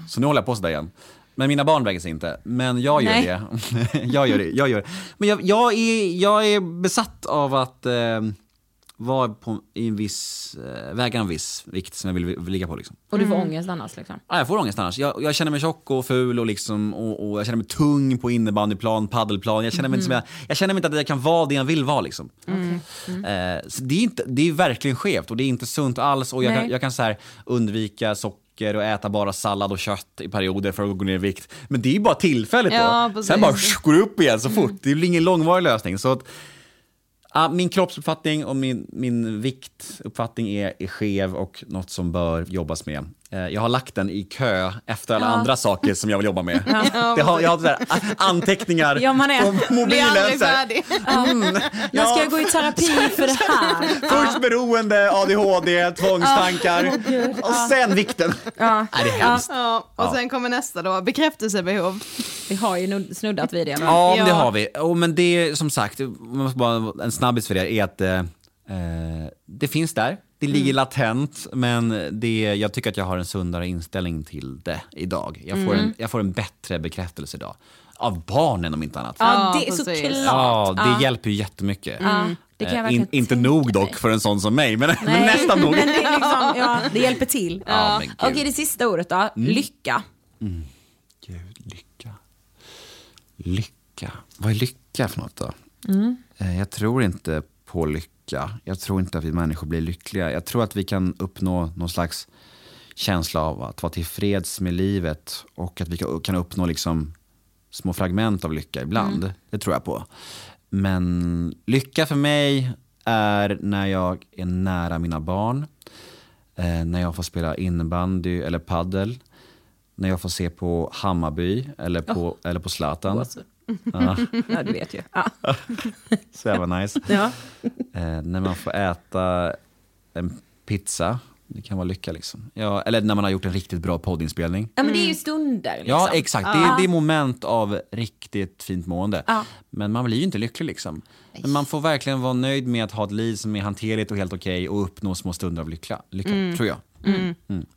Så nu håller jag på sådär igen. Men mina barn väger sig inte. Men jag gör Nej. det. jag gör det. Jag gör det. Men jag, jag, är, jag är besatt av att vara på, i en viss, eh, väga en viss vikt som jag vill, vill ligga på. Liksom. Och du får ångest annars liksom. Ja, jag får ångest annars. Jag, jag känner mig tjock och ful och, liksom, och, och jag känner mig tung på innebandyplan, paddelplan. Jag känner mig, inte som jag, jag känner mig inte att jag kan vara det jag vill vara. Liksom. Eh, så det, är inte, det är verkligen skevt och det är inte sunt alls. Och jag kan, Nej. jag kan så här undvika socker och äta bara sallad och kött i perioder för att gå ner i vikt. Men det är ju bara tillfälligt Ja, då. precis. Sen bara går det upp igen så fort. Det är ju ingen långvarig lösning. Så att, Ah, min kroppsuppfattning och min, min viktuppfattning är, är skev och något som bör jobbas med. Eh, Jag har lagt den i kö efter alla andra saker som jag vill jobba med. Det har, jag har sådär, anteckningar Ja, man är- på Blir mobilen. aldrig så här. färdig. Jag ska gå i terapi för det här. Först beroende, ADHD, tvångstankar och sen vikten. Ja. Nej, det är hemskt. Ja, och Ja. sen kommer nästa då, bekräftelsebehov. Vi har ju nud- snuddat vid det. Men... Ja, Ja. det har vi. Oh, men det är som sagt, man måste bara, en snabbis för det är att eh, eh, det finns där. Det ligger latent, men det, jag tycker att jag har en sundare inställning till det idag. Jag får, en, jag får en bättre bekräftelse idag. Av barnen om inte annat. Ja, Ja, det är såklart. Ja, det Ja. hjälper ju jättemycket. Ja, det kan jag Eh, verkligen inte nog dock för en sån som mig, men, men nästan nog. Men det, är liksom, ja, det hjälper till. Ja, gud. Okej, det sista ordet då. Lycka. Gud, lycka. Lycka. Vad är lycka för något då? Eh, Jag tror inte på lycka. Jag tror inte att vi människor blir lyckliga. Jag tror att vi kan uppnå någon slags känsla av att vara tillfreds med livet och att vi kan- uppnå liksom små fragment av lycka ibland. Det tror jag på. Men lycka för mig är när jag är nära mina barn, eh, när jag får spela innebandy eller paddel, när jag får se på Hammarby eller på, eller på Zlatan. Gåshud. Ja, Ja, du vet ju. Ja. så jävla nice. Ja. Eh, när man får äta en pizza, det kan vara lycka liksom. Ja, eller när man har gjort en riktigt bra poddinspelning. ja, men det är ju stunder. Liksom. Ja, exakt. Det, är, det är moment av riktigt fint mående. Ja. Men man blir ju inte lycklig liksom. Men man får verkligen vara nöjd med att ha ett liv som är hanterligt och helt okej och uppnå små stunder av lycka, lycka tror jag.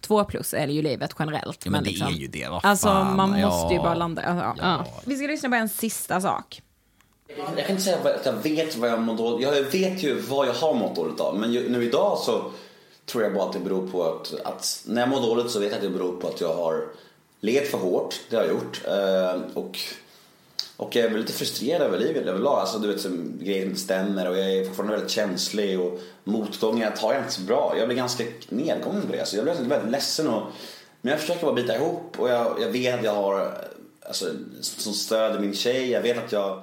Två plus är det ju livet generellt. Ja, men det liksom. är ju det, vad Alltså fan, man ja. måste ju bara landa. Alltså, ja. Vi ska lyssna på en sista sak. Jag kan inte säga att jag vet vad jag mår dåligt Jag vet ju vad jag har mått dåligt av. Men ju, nu idag så tror jag bara att det beror på att, att när jag mår dåligt så vet jag att det beror på att jag har levt för hårt. Det har jag gjort. Eh, och, och jag är lite frustrerad över livet överlag. Alltså du vet, som grejer inte stämmer och jag är fortfarande väldigt känslig och motgångar tar jag inte så bra. Jag blir ganska nedgången på det. Alltså, jag blir väldigt ledsen och men jag försöker bara bita ihop och jag, jag vet att jag har eh, alltså, som stöd i min tjej. Jag vet att jag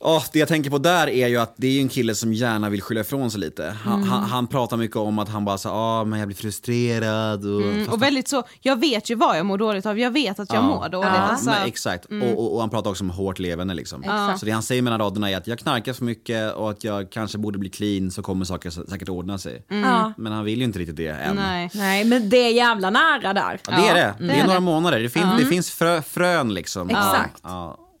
Ja, det jag tänker på där är ju att det är en kille som gärna vill skylla ifrån sig lite. Han, han, han pratar mycket om att han bara säger ah, men jag blir frustrerad och... Mm, och väldigt så, jag vet ju vad jag mår dåligt av, jag vet att jag mår dåligt. Alltså, Men exakt, och, och, och han pratar också om hårt levande liksom. Så det han säger mellan raderna är att jag knarkar för mycket och att jag kanske borde bli clean så kommer saker säkert ordna sig. Ja. Men han vill ju inte riktigt det än. nej. Nej, men det är jävla nära där. Ja, det är det. Det det är, är några månader. Det, fin- det finns frö, frön liksom. Exakt.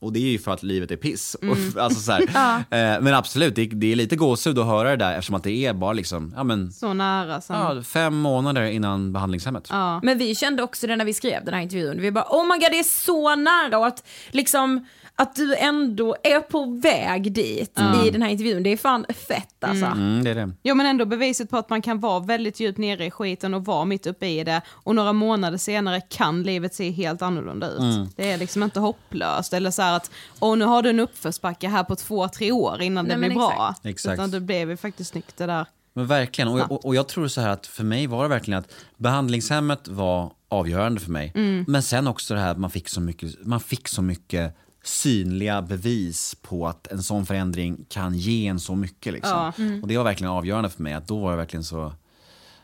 Ja, ja. Och det är ju för att livet är piss. Och, alltså, så här. eh, men absolut, det, det är lite gåshud att höra det där eftersom att det är bara liksom, ja, men, Så nära sen. ja, fem månader innan behandlingshemmet. Men vi kände också det när vi skrev den här intervjun. Vi bara oh my god det är så nära och att liksom att du ändå är på väg dit i den här intervjun. Det är fan fett alltså. Mm, det är det. Jo men ändå beviset på att man kan vara väldigt djupt nere i skiten och vara mitt uppe i det och några månader senare kan livet se helt annorlunda ut. Mm. Det är liksom inte hopplöst eller så här att åh nu har du en uppförsbacke här på två, tre år innan Nej, det blir bra. exakt. Utan du blev ju faktiskt nykter där. Men verkligen. Och, och, och jag tror så här att för mig var det verkligen att behandlingshemmet var avgörande för mig. Men sen också det här att man fick så mycket, man fick så mycket synliga bevis på att en sån förändring kan ge en så mycket. Liksom. Och det var verkligen avgörande för mig. Att då var det verkligen så...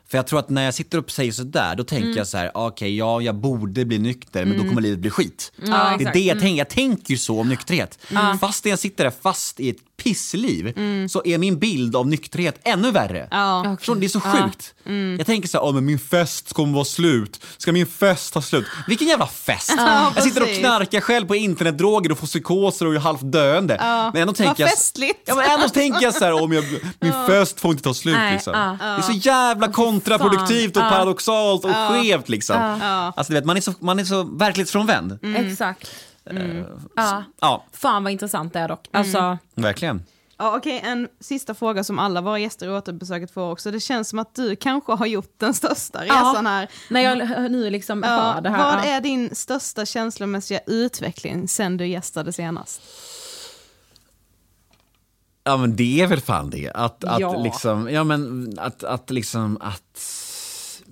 För jag tror att när jag sitter upp och säger sådär, då tänker jag så här: okej, ja, jag borde bli nykter, men då kommer livet bli skit. det är exakt. det jag tänker. Jag tänker ju så om nykterhet. Fast jag sitter där fast i ett pissliv, så är min bild av nykterhet ännu värre. Ja. Förstår du? Det är så sjukt. Jag tänker så här, oh, men min fest kommer vara slut. Ska min fest ta slut? Vilken jävla fest! jag sitter och knarkar själb på internetdroger och får psykoser och är halvt döende. Men ändå tänker Vad jag, festligt. Ja, men ändå tänker jag så här, om jag, min fest får inte ta slut Nej, liksom. ja. Det är så jävla kontraproduktivt och paradoxalt och skevt liksom. Alltså du vet, man är så, man är så verklighetsfrånvänd. Exakt. Ja. Ja, Fan vad intressant det är dock. Alltså, verkligen. Ja, Okej, en sista fråga som alla våra gäster i återbesöket får också. Det känns som att du kanske har gjort den största resan här. när jag nu liksom Ja, hör det här. vad ja. är din största känslomässiga utveckling sen du gästade senast? Ja men det är väl fan det. Att, att Ja. liksom, ja men att, att liksom, att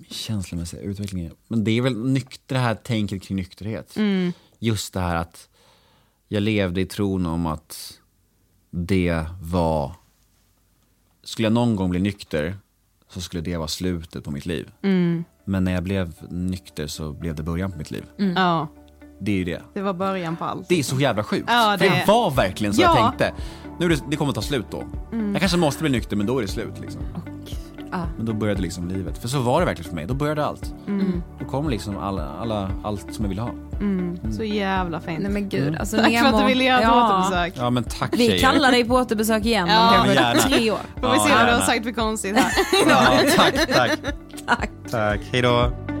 känslomässiga utvecklingen. Men det är väl nykter, det här tänket kring nykterhet. Just det här att jag levde i tron om att det var, skulle jag någon gång bli nykter så skulle det vara slutet på mitt liv. Men när jag blev nykter så blev det början på mitt liv. Ja, Det är ju det. det var början på allt. Det är så jävla sjukt. Ja, För det- det var verkligen så Ja. jag tänkte. Nu det, det kommer ta slut då. Jag kanske måste bli nykter men då är det slut. Liksom. Ja. Men då började liksom livet. För så var det verkligen för mig. Då började allt. Då kom liksom alla, alla, allt som jag ville ha. Så jävla fint. Nej men gud, alltså Tack för att Nemo- du ville göra ett ja. återbesök. Ja men tack Vi tjejer. kallar dig på återbesök igen Ja. om Ja, kanske gärna. tre år. Får vi Ja, se vad du har sagt för konstigt här. Ja, tack, tack. Tack. Tack, hejdå. Podplay.